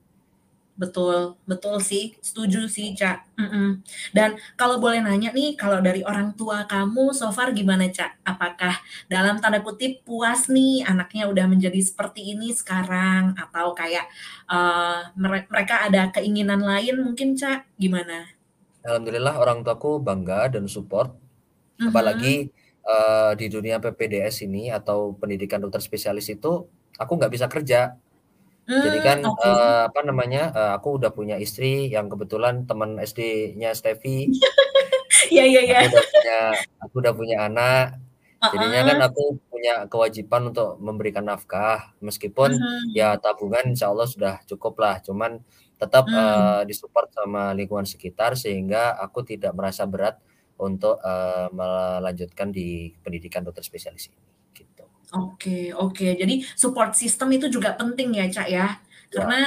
Betul, betul sih, setuju sih, Cak, mhm. Dan kalau boleh nanya nih, kalau dari orang tua kamu so far gimana, Cak? Apakah dalam tanda kutip "puas nih anaknya udah menjadi seperti ini sekarang" atau kayak, eee, mere mereka ada keinginan lain mungkin, Cak, gimana? Alhamdulillah orang tuaku bangga dan support, Mhm. apalagi, eee, di dunia PPDS ini atau pendidikan dokter spesialis itu aku nggak bisa kerja. Jadi Mmm, kan, oke. eee, apa namanya, eee, aku udah punya istri yang kebetulan teman SD-nya Stefy. (laughs) Iya iya iya. Aku udah punya aku udah punya anak, jadinya kan Heeh. aku punya kewajiban untuk memberikan nafkah, meskipun Mhm. ya tabungan insyaallah sudah cukup lah, cuman tetap, Mmm. eee, di-support sama lingkungan sekitar sehingga aku tidak merasa berat untuk, eee, melanjutkan di pendidikan dokter spesialis ini. Oke oke. Jadi support system itu juga penting ya, Cak, ya? Ya, Karena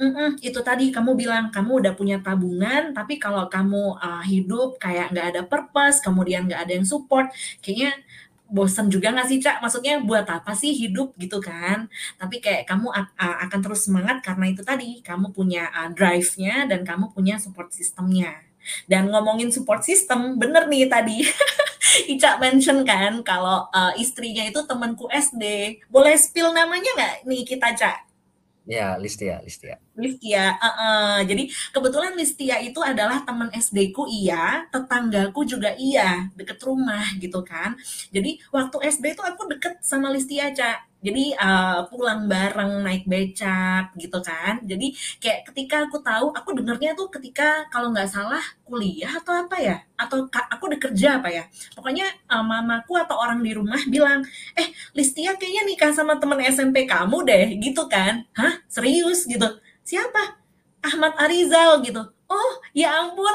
mhm, itu tadi kamu bilang kamu udah punya tabungan, tapi kalau kamu, eee, hidup kayak nggak ada purpose, kemudian nggak ada yang support, kayaknya bosen juga nggak sih, Cak? Maksudnya buat apa sih hidup gitu kan? Tapi kayak kamu ak a akan terus semangat karena itu tadi, kamu punya, eee, drive-nya dan kamu punya support system-nya. Dan ngomongin support system, bener nih tadi (laughs) Ica mention kan kalau, eee, istrinya itu temenku SD. Boleh spill namanya nggak nih kita, Cak? Iya, Listia Listia. Listia, uh-uh. jadi kebetulan Listia itu adalah teman SD ku iya, tetanggaku juga iya, deket rumah gitu kan. Jadi waktu SD itu aku deket sama Listia, Cak. Jadi uh, pulang bareng naik becak gitu kan. Jadi kayak ketika aku tahu, aku dengernya tuh ketika kalau nggak salah kuliah atau apa ya, atau aku udah kerja apa ya. Pokoknya uh, mamaku atau orang di rumah bilang, eh Listia kayaknya nikah sama temen SMP kamu deh, gitu kan. Hah? Serius gitu siapa Ahmad Arizal gitu oh ya ampun.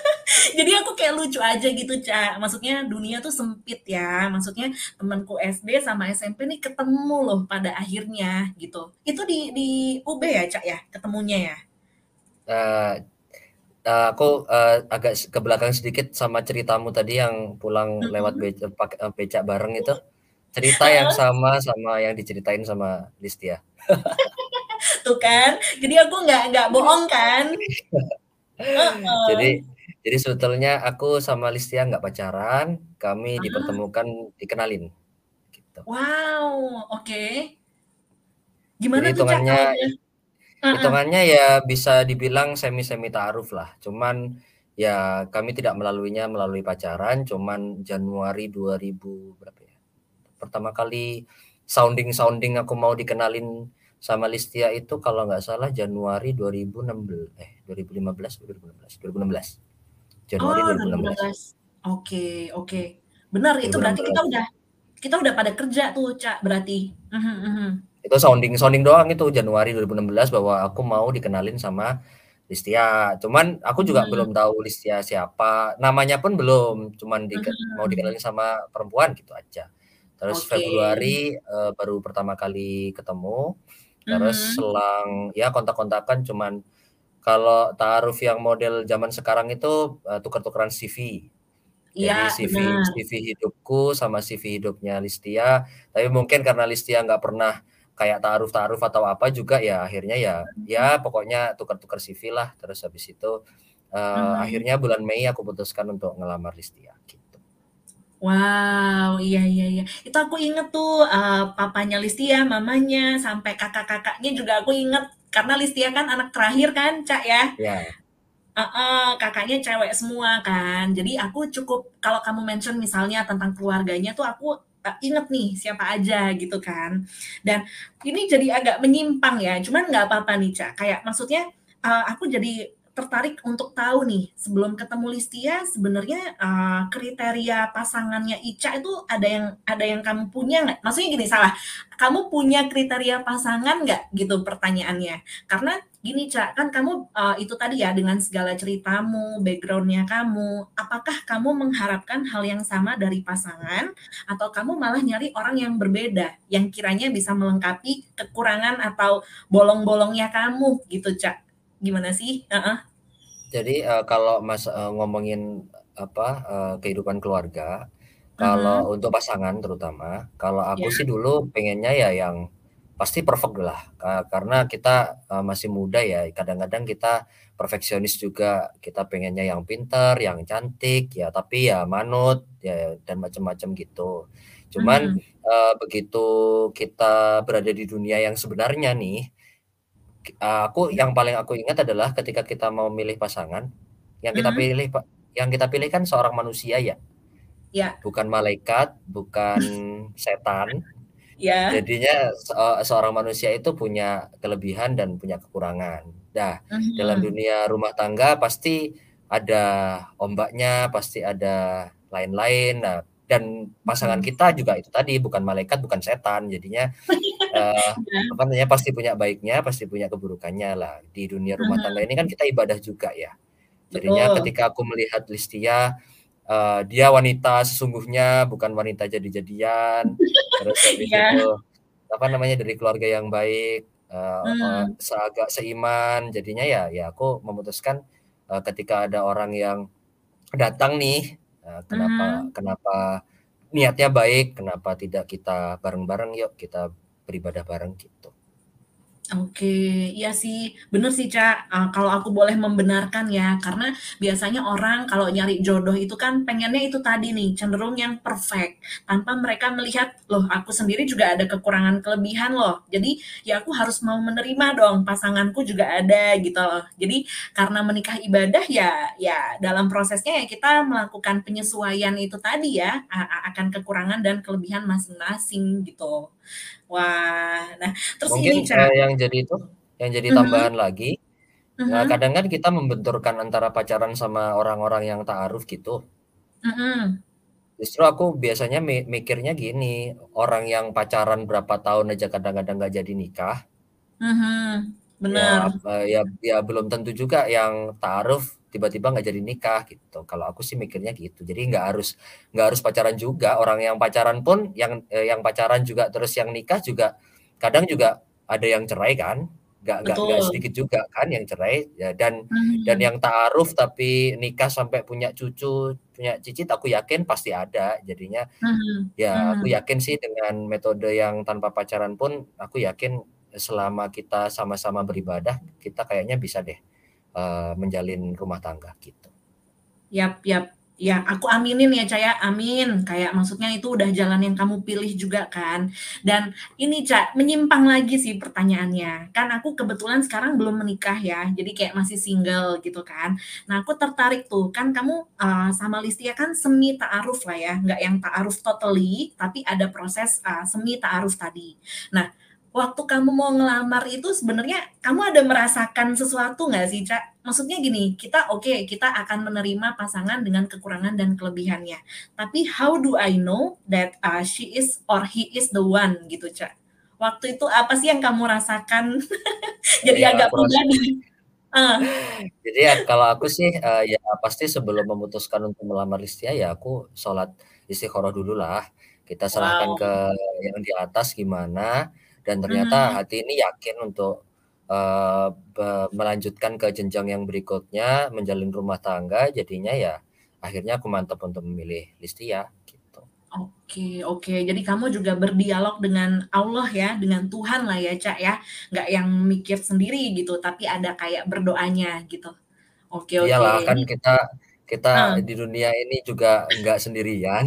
(laughs) Jadi aku kayak lucu aja gitu cak maksudnya dunia tuh sempit ya. Maksudnya temanku SD sama SMP nih ketemu loh pada akhirnya gitu. Itu di di UB ya cak ya? Ketemunya ya? Uh, uh, aku uh, agak ke belakang sedikit sama ceritamu tadi yang pulang lewat beca, becak bareng itu. Cerita yang sama sama yang diceritain sama Listia. (laughs) Tuh kan? Jadi aku nggak nggak bohong kan (laughs) jadi jadi sebetulnya aku sama Listia nggak pacaran kami uh dipertemukan dikenalin gitu. Wow oke. Okay. gimana jadi, hitungannya uh hitungannya ya bisa dibilang semi semi taaruf lah. Cuman ya kami tidak melaluinya melalui pacaran cuman Januari 2000 berapa ya? Pertama kali sounding sounding aku mau dikenalin sama Listia itu kalau nggak salah Januari 2016 eh 2015 2016 2016 Januari oh, 2016 oke oke benar itu berarti kita udah kita udah pada kerja tuh cak berarti uh -huh, uh -huh. itu sounding sounding doang itu Januari 2016 bahwa aku mau dikenalin sama Listia. Cuman aku juga hmm. belum tahu Listia siapa. Namanya pun belum, cuman di, hmm. mau dikenalin sama perempuan gitu aja. Terus okay. Februari uh, baru pertama kali ketemu. Terus mm -hmm. selang ya kontak-kontakan cuman kalau taaruf yang model zaman sekarang itu uh, tukar-tukaran CV. Jadi ya, CV benar. CV hidupku sama CV hidupnya Listia. Tapi mungkin karena Listia nggak pernah kayak taaruf-taaruf atau apa juga ya akhirnya ya ya pokoknya tukar-tukar CV lah. Terus habis itu uh, hmm. akhirnya bulan Mei aku putuskan untuk ngelamar Listia. Wow, iya iya iya. Itu aku inget tuh uh, papanya Listia, mamanya, sampai kakak-kakaknya juga aku inget karena Listia kan anak terakhir kan, Cak ya. Iya. Uh, uh, kakaknya cewek semua kan. Jadi aku cukup kalau kamu mention misalnya tentang keluarganya tuh aku uh, inget nih siapa aja gitu kan. Dan ini jadi agak menyimpang ya. Cuman nggak apa-apa nih, Cak. Kayak maksudnya uh, aku jadi tertarik untuk tahu nih sebelum ketemu Listia sebenarnya uh, kriteria pasangannya Ica itu ada yang ada yang kamu punya nggak? Maksudnya gini salah, kamu punya kriteria pasangan nggak gitu pertanyaannya? Karena gini Cak, kan kamu uh, itu tadi ya dengan segala ceritamu, backgroundnya kamu, apakah kamu mengharapkan hal yang sama dari pasangan atau kamu malah nyari orang yang berbeda yang kiranya bisa melengkapi kekurangan atau bolong-bolongnya kamu gitu Cak? Gimana sih? Uh -uh. Jadi uh, kalau Mas uh, ngomongin apa uh, kehidupan keluarga, kalau uh-huh. untuk pasangan terutama, kalau aku yeah. sih dulu pengennya ya yang pasti perfect lah, uh, karena kita uh, masih muda ya, kadang-kadang kita perfeksionis juga, kita pengennya yang pintar, yang cantik, ya tapi ya manut, ya dan macam-macam gitu. Cuman uh, begitu kita berada di dunia yang sebenarnya nih, aku yang paling aku ingat adalah ketika kita mau milih pasangan, yang kita hmm. pilih yang kita pilih kan seorang manusia ya. Ya. Bukan malaikat, bukan (laughs) setan. Ya. Jadinya se seorang manusia itu punya kelebihan dan punya kekurangan. Nah, -hmm. dalam dunia rumah tangga pasti ada ombaknya, pasti ada lain-lain. Nah, dan pasangan kita juga itu tadi bukan malaikat bukan setan. Jadinya (laughs) uh, apa namanya pasti punya baiknya pasti punya keburukannya lah. Di dunia rumah tangga ini kan kita ibadah juga ya. Jadinya Betul. ketika aku melihat Listia uh, dia wanita sesungguhnya bukan wanita jadi-jadian. (laughs) Terus yeah. itu apa namanya dari keluarga yang baik uh, hmm. uh, seagak seiman. Jadinya ya ya aku memutuskan uh, ketika ada orang yang datang nih Nah, kenapa hmm. kenapa niatnya baik, kenapa tidak kita bareng-bareng yuk kita beribadah bareng gitu. Oke, iya sih, bener sih, Ca, eee, kalau aku boleh membenarkan ya, karena biasanya orang kalau nyari jodoh itu kan pengennya itu tadi nih, cenderung yang perfect, tanpa mereka melihat, "Loh, aku sendiri juga ada kekurangan kelebihan loh." Jadi, ya aku harus mau menerima dong, pasanganku juga ada gitu loh. Jadi, karena menikah ibadah ya ya dalam prosesnya ya kita melakukan penyesuaian itu tadi ya, akan kekurangan dan kelebihan masing-masing gitu. Wah, nah terus ini, Mungkin, Ca eee, yang jadi itu, yang jadi Mhm. tambahan lagi, eee, Mhm. kadang kan kita membenturkan antara pacaran sama orang-orang yang ta'aruf gitu. Mhm. Justru aku biasanya mi mikirnya gini, orang yang pacaran berapa tahun aja kadang-kadang nggak jadi nikah Mhm, ya, bener. eee, ya ya belum tentu juga yang ta'aruf tiba-tiba nggak jadi nikah gitu. Kalau aku sih mikirnya gitu. Jadi nggak harus nggak harus pacaran juga, orang yang pacaran pun yang, eee, yang pacaran juga terus yang nikah juga kadang juga ada yang cerai kan, nggak nggak sedikit juga kan yang cerai, ya dan dan Mhm. yang ta'aruf tapi nikah sampai punya cucu, punya cicit aku yakin pasti ada. Jadinya Mhm ya aku mhm. yakin sih dengan metode yang tanpa pacaran pun aku yakin selama kita sama-sama beribadah, kita kayaknya bisa deh, eee, menjalin rumah tangga gitu. Yap yap. Ya, aku aminin ya, Ca, ya, amin. Kayak maksudnya itu udah jalan yang kamu pilih juga kan. Dan ini, Ca, menyimpang lagi sih pertanyaannya. Kan aku kebetulan sekarang belum menikah ya, jadi kayak masih single gitu kan. Nah, aku tertarik tuh, kan kamu, eee, sama Listia kan semi ta'aruf lah ya, nggak yang ta'aruf totally, tapi ada proses, eee, semi ta'aruf tadi. Nah, waktu kamu mau ngelamar itu sebenarnya kamu ada merasakan sesuatu nggak sih, Ca? Maksudnya gini, kita oke, kita akan menerima pasangan dengan kekurangan dan kelebihannya. Tapi how do I know that, eee, she is or he is the one gitu, Ca? Waktu itu apa sih yang kamu rasakan? (laughs) Jadi Yang agak pribadi. Heeh. Jadi ya kalau aku sih, eee, ya pasti sebelum memutuskan untuk melamar Listia ya aku sholat istikharah dululah. Kita serahkan ke Wow. yang di atas gimana, dan ternyata Mhm. hati ini yakin untuk, be melanjutkan ke jenjang yang berikutnya, menjalin rumah tangga, jadinya ya akhirnya aku mantap untuk memilih Listia, gitu. Oke oke. Jadi kamu juga berdialog dengan Allah ya, dengan Tuhan lah ya, Ca, ya. Nggak yang mikir sendiri gitu, tapi ada kayak berdoanya gitu. Oke oke. Iyalah, kan kita kita Heeh. di dunia ini juga nggak sendirian.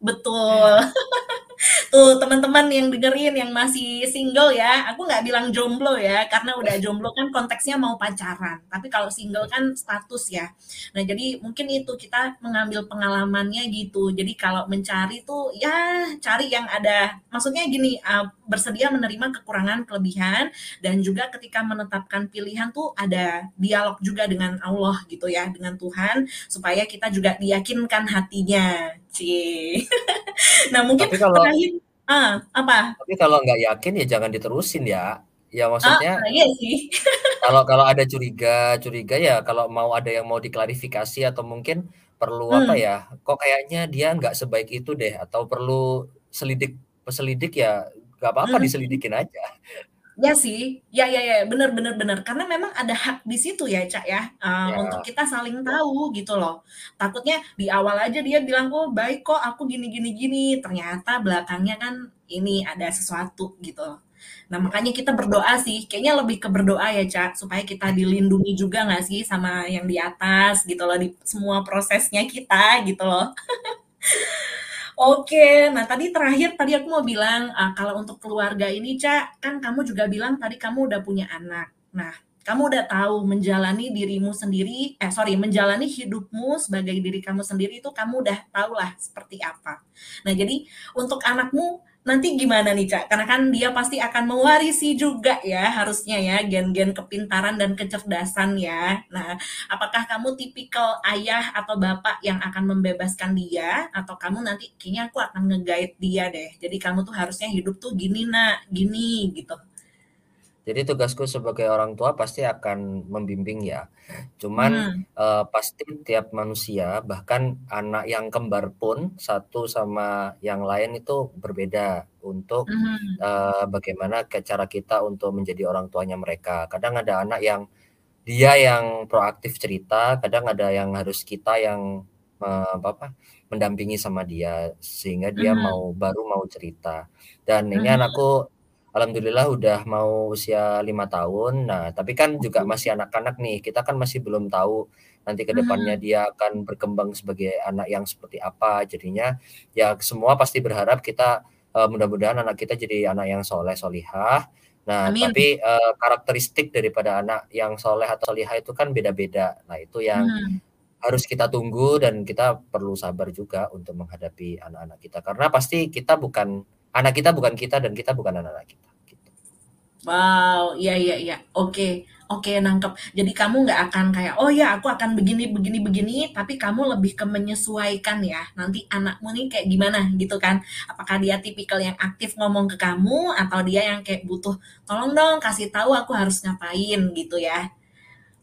Betul. (laughs) Tuh, teman-teman yang dengerin yang masih single ya, aku nggak bilang jomblo ya, karena udah jomblo kan konteksnya mau pacaran, tapi kalau single kan status ya. Nah, jadi mungkin itu kita mengambil pengalamannya gitu. Jadi kalau mencari tuh ya cari yang ada maksudnya gini, eee, bersedia menerima kekurangan, kelebihan, dan juga ketika menetapkan pilihan tuh ada dialog juga dengan Allah gitu ya, dengan Tuhan, supaya kita juga diyakinkan hatinya. Cie. (laughs) Nah, mungkin Tapi kalau terakhir ah, apa? tapi kalau nggak yakin ya jangan diterusin ya. Ya Ah, maksudnya iya sih. (laughs) kalau kalau ada curiga curiga ya kalau mau ada yang mau diklarifikasi atau mungkin perlu apa Mmm. ya, kok kayaknya dia nggak sebaik itu deh, atau perlu selidik selidik ya nggak apa-apa Mhm. diselidikin aja. Iya sih. Ya ya ya, bener bener bener. Karena memang ada hak di situ ya, Ca, ya, untuk Ya. kita saling tahu gitu loh. Takutnya di awal aja dia bilang, "Oh, baik kok, aku gini gini gini," ternyata belakangnya kan ini ada sesuatu gitu. Nah, Ya. makanya kita berdoa sih, kayaknya lebih ke berdoa ya, Ca, supaya kita dilindungi juga nggak sih sama yang di atas gitu loh, di semua prosesnya kita gitu loh. (laughs) Oke, nah tadi terakhir tadi aku mau bilang, eee, kalau untuk keluarga ini, Ca, kan kamu juga bilang tadi kamu udah punya anak. Nah, kamu udah tahu menjalani dirimu sendiri eh sorry, menjalani hidupmu sebagai diri kamu sendiri itu kamu udah tahulah seperti apa. Nah, jadi untuk anakmu nanti gimana nih, Ca? Karena kan dia pasti akan mewarisi juga ya harusnya ya gen-gen kepintaran dan kecerdasan ya. Nah, apakah kamu tipikal ayah atau bapak yang akan membebaskan dia, atau kamu nanti, "Kayaknya aku akan nge-guide dia deh, jadi kamu tuh harusnya hidup tuh gini, Nak, gini," gitu? Jadi tugasku sebagai orang tua pasti akan membimbing ya. Cuman, Mhm. eee, pasti tiap manusia bahkan anak yang kembar pun satu sama yang lain itu berbeda untuk, Mhm. eee, bagaimana cara kita untuk menjadi orang tuanya mereka. Kadang ada anak yang dia yang proaktif cerita, kadang ada yang harus kita yang, eee, apa, mendampingi sama dia, sehingga dia Mhm. mau baru mau cerita. Dan ini Mhm. anakku alhamdulillah udah mau usia lima tahun. Nah, tapi kan juga masih anak-anak nih. Kita kan masih belum tahu nanti ke depannya Hmm. dia akan berkembang sebagai anak yang seperti apa. Jadinya ya semua pasti berharap kita uh, mudah-mudahan anak kita jadi anak yang soleh solihah. Nah, Amin. tapi uh, karakteristik daripada anak yang soleh atau solihah itu kan beda-beda. Nah, itu yang Hmm. harus kita tunggu dan kita perlu sabar juga untuk menghadapi anak-anak kita karena pasti kita bukan anak kita bukan kita dan kita bukan anak-anak kita. Gitu. Wow, iya iya iya. Oke, oke nangkep. Jadi kamu nggak akan kayak, oh ya aku akan begini begini begini, tapi kamu lebih ke menyesuaikan ya. Nanti anakmu nih kayak gimana gitu kan? Apakah dia tipikal yang aktif ngomong ke kamu atau dia yang kayak butuh, tolong dong kasih tahu aku harus ngapain gitu ya?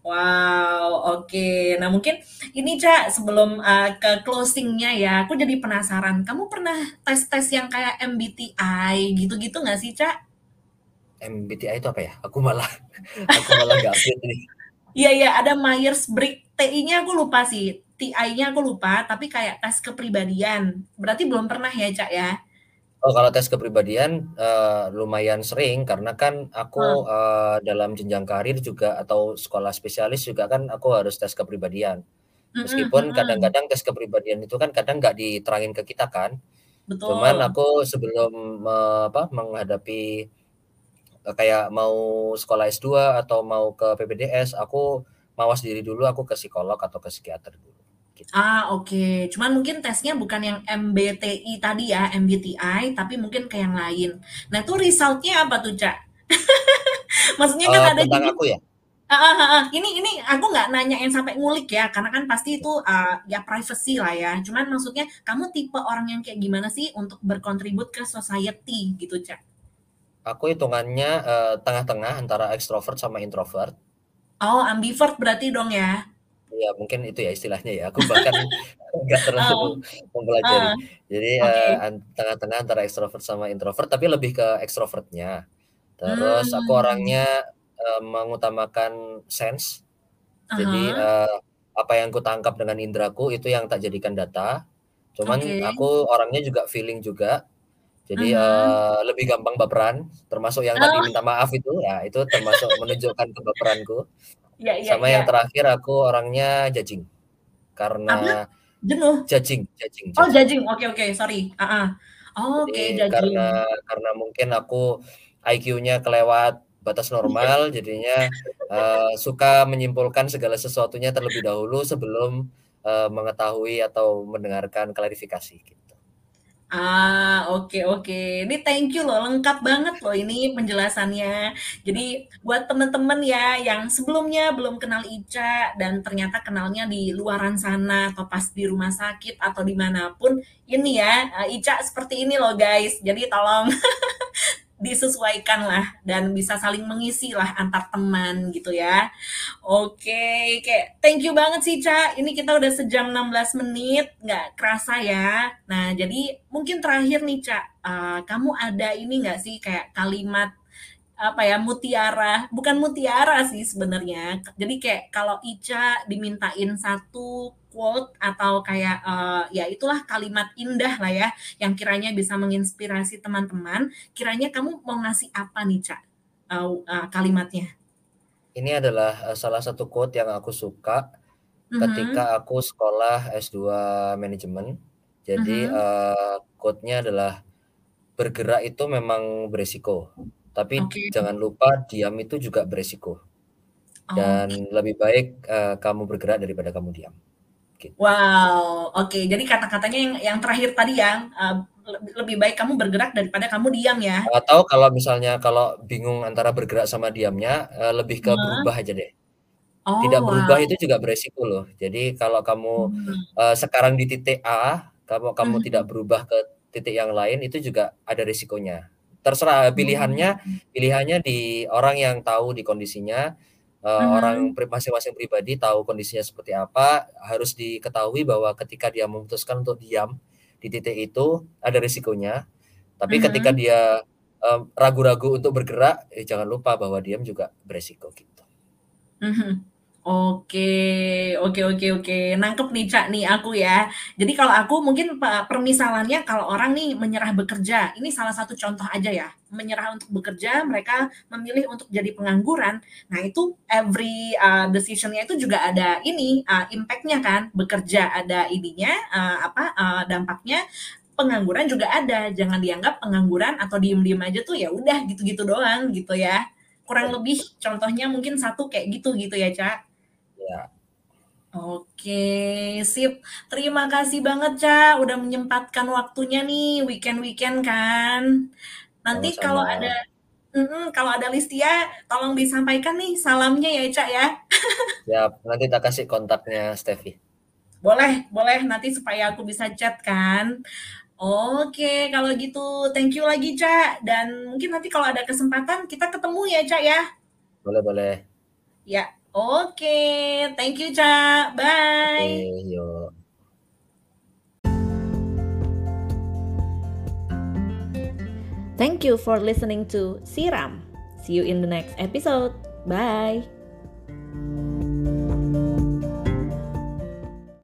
Wow, oke. Nah mungkin ini Cak sebelum uh, ke closingnya ya, aku jadi penasaran. Kamu pernah tes-tes yang kayak MBTI gitu-gitu nggak sih Cak? MBTI itu apa ya? Aku malah (laughs) aku malah nggak update nih. Iya iya ada Myers-Briggs TI-nya aku lupa sih. TI-nya aku lupa, tapi kayak tes kepribadian. Berarti belum pernah ya, Cak ya? Oh, kalau tes kepribadian uh, lumayan sering karena kan aku Hmm. uh, dalam jenjang karir juga atau sekolah spesialis juga kan aku harus tes kepribadian. Mhm Meskipun mhm. kadang-kadang tes kepribadian itu kan kadang nggak diterangin ke kita kan. Cuman Betul. aku sebelum me apa, menghadapi eee, kayak mau sekolah S2 atau mau ke PPDS, aku mawas diri dulu, aku ke psikolog atau ke psikiater dulu, gitu. Ah, oke. Cuman mungkin tesnya bukan yang MBTI tadi ya, MBTI, tapi mungkin ke yang lain. Nah, itu result-nya apa tuh, Cak? (laughs) Maksudnya kan Eee, ada tentang juga aku ya? heeh heeh. Ini ini aku nggak nanyain sampai ngulik ya, karena kan pasti itu, eee, ya privacy lah ya. Cuman maksudnya kamu tipe orang yang kayak gimana sih untuk berkontribut ke society gitu, Cak? Aku hitungannya, eee, tengah-tengah antara ekstrovert sama introvert. Oh, ambivert berarti dong ya? Iya, mungkin itu ya istilahnya ya, aku bahkan (laughs) (laughs) nggak Oh, terlalu mempelajari. heeh, Jadi, oke. eee, an tengah-tengah antara ekstrovert sama introvert, tapi lebih ke ekstrovertnya. Terus aku Mmm. orangnya, eee, mengutamakan sense. Ah Jadi, eee, apa yang kutangkap dengan indraku itu yang tak jadikan data. Cuman Oke. aku orangnya juga feeling juga. Jadi, Mhm. eee, lebih gampang baperan, termasuk yang tadi Oh. minta maaf itu, ya itu termasuk menunjukkan kebaperanku. Iya iya Sama iya. yang terakhir aku orangnya. Apa? Karena Jenuh? judging judging Oh, judging, oke oke, sorry, heeh. Oke, Jadi judging. karena karena mungkin aku IQ-nya kelewat batas normal, (laughs) jadinya, eee, suka menyimpulkan segala sesuatunya terlebih dahulu sebelum, eee, mengetahui atau mendengarkan klarifikasi, gitu. Ah, oke oke. Ini thank you loh, lengkap banget loh ini penjelasannya. Jadi buat temen-temen ya yang sebelumnya belum kenal Ica dan ternyata kenalnya di luaran sana atau pas di rumah sakit atau di mana pun, ini ya, eee, Ica seperti ini loh guys. Jadi tolong (laughs) disesuaikan lah dan bisa saling mengisi lah antar teman gitu ya. Oke, kayak thank you banget sih, Ca. Ini kita udah sejam 16 menit, nggak kerasa ya. Nah, jadi mungkin terakhir nih, Ca, eee, kamu ada ini nggak sih kayak kalimat, apa ya, mutiara bukan mutiara sih sebenarnya. Jadi kayak kalau Ica dimintain satu quote atau kayak, eee, ya itulah kalimat indah lah ya, yang kiranya bisa menginspirasi teman-teman, kiranya kamu mau ngasih apa nih, Ca, eee eee, kalimatnya? Ini adalah, eee, salah satu quote yang aku suka Mhm. ketika aku sekolah S2 manajemen. Jadi, Mhm. eee, quote-nya adalah, "Bergerak itu memang beresiko, tapi Oke. jangan lupa diam itu juga beresiko. Dan Oke. lebih baik, eee, kamu bergerak daripada kamu diam." Gitu. Wow, oke. Jadi kata-katanya yang yang terakhir tadi ya, eee, lebih lebih baik kamu bergerak daripada kamu diam ya? Atau kalau misalnya kalau bingung antara bergerak sama diamnya, eee, lebih ke berubah aja deh. Tidak Oh, berubah wow. itu juga beresiko loh. Jadi kalau kamu, Mmm. eee, sekarang di titik A, kalau kamu tidak Mhm. berubah ke titik yang lain, itu juga ada resikonya. Terserah pilihannya Mmm. pilihannya di orang yang tahu di kondisinya, eee, orang Mhm. pri masing-masing pribadi tahu kondisinya seperti apa, harus diketahui bahwa ketika dia memutuskan untuk diam di titik itu, ada resikonya. Tapi ketika Mhm. dia, ragu-ragu untuk bergerak, eh jangan lupa bahwa diam juga beresiko, gitu. Mhm. Oke, oke, oke, oke. Nangkep nih, Cak, nih aku ya. Jadi kalau aku mungkin permisalannya kalau orang nih menyerah bekerja, ini salah satu contoh aja ya. Menyerah untuk bekerja, mereka memilih untuk jadi pengangguran. Nah, itu every uh, decision-nya itu juga ada ini uh, impact-nya kan. Bekerja ada ininya uh, apa uh, dampaknya pengangguran juga ada. Jangan dianggap pengangguran atau diem-diem aja tuh ya udah gitu-gitu doang gitu ya. Kurang lebih contohnya mungkin satu kayak gitu gitu ya, Cak. Ya. Oke, sip. Terima kasih banget, Ca, udah menyempatkan waktunya nih weekend-weekend kan. Nanti Sama-sama. kalau ada mm kalau ada Listia, tolong disampaikan nih salamnya ya, Ca ya. (laughs) Siap, nanti tak kasih kontaknya Steffi. Boleh, boleh nanti supaya aku bisa chat kan. Oke, kalau gitu thank you lagi, Ca. Dan mungkin nanti kalau ada kesempatan kita ketemu ya, Ca ya. Boleh, boleh. Ya, oke. Thank you, Ca. Bye. Oke, yuk. Thank you for listening to Siram. See you in the next episode. Bye.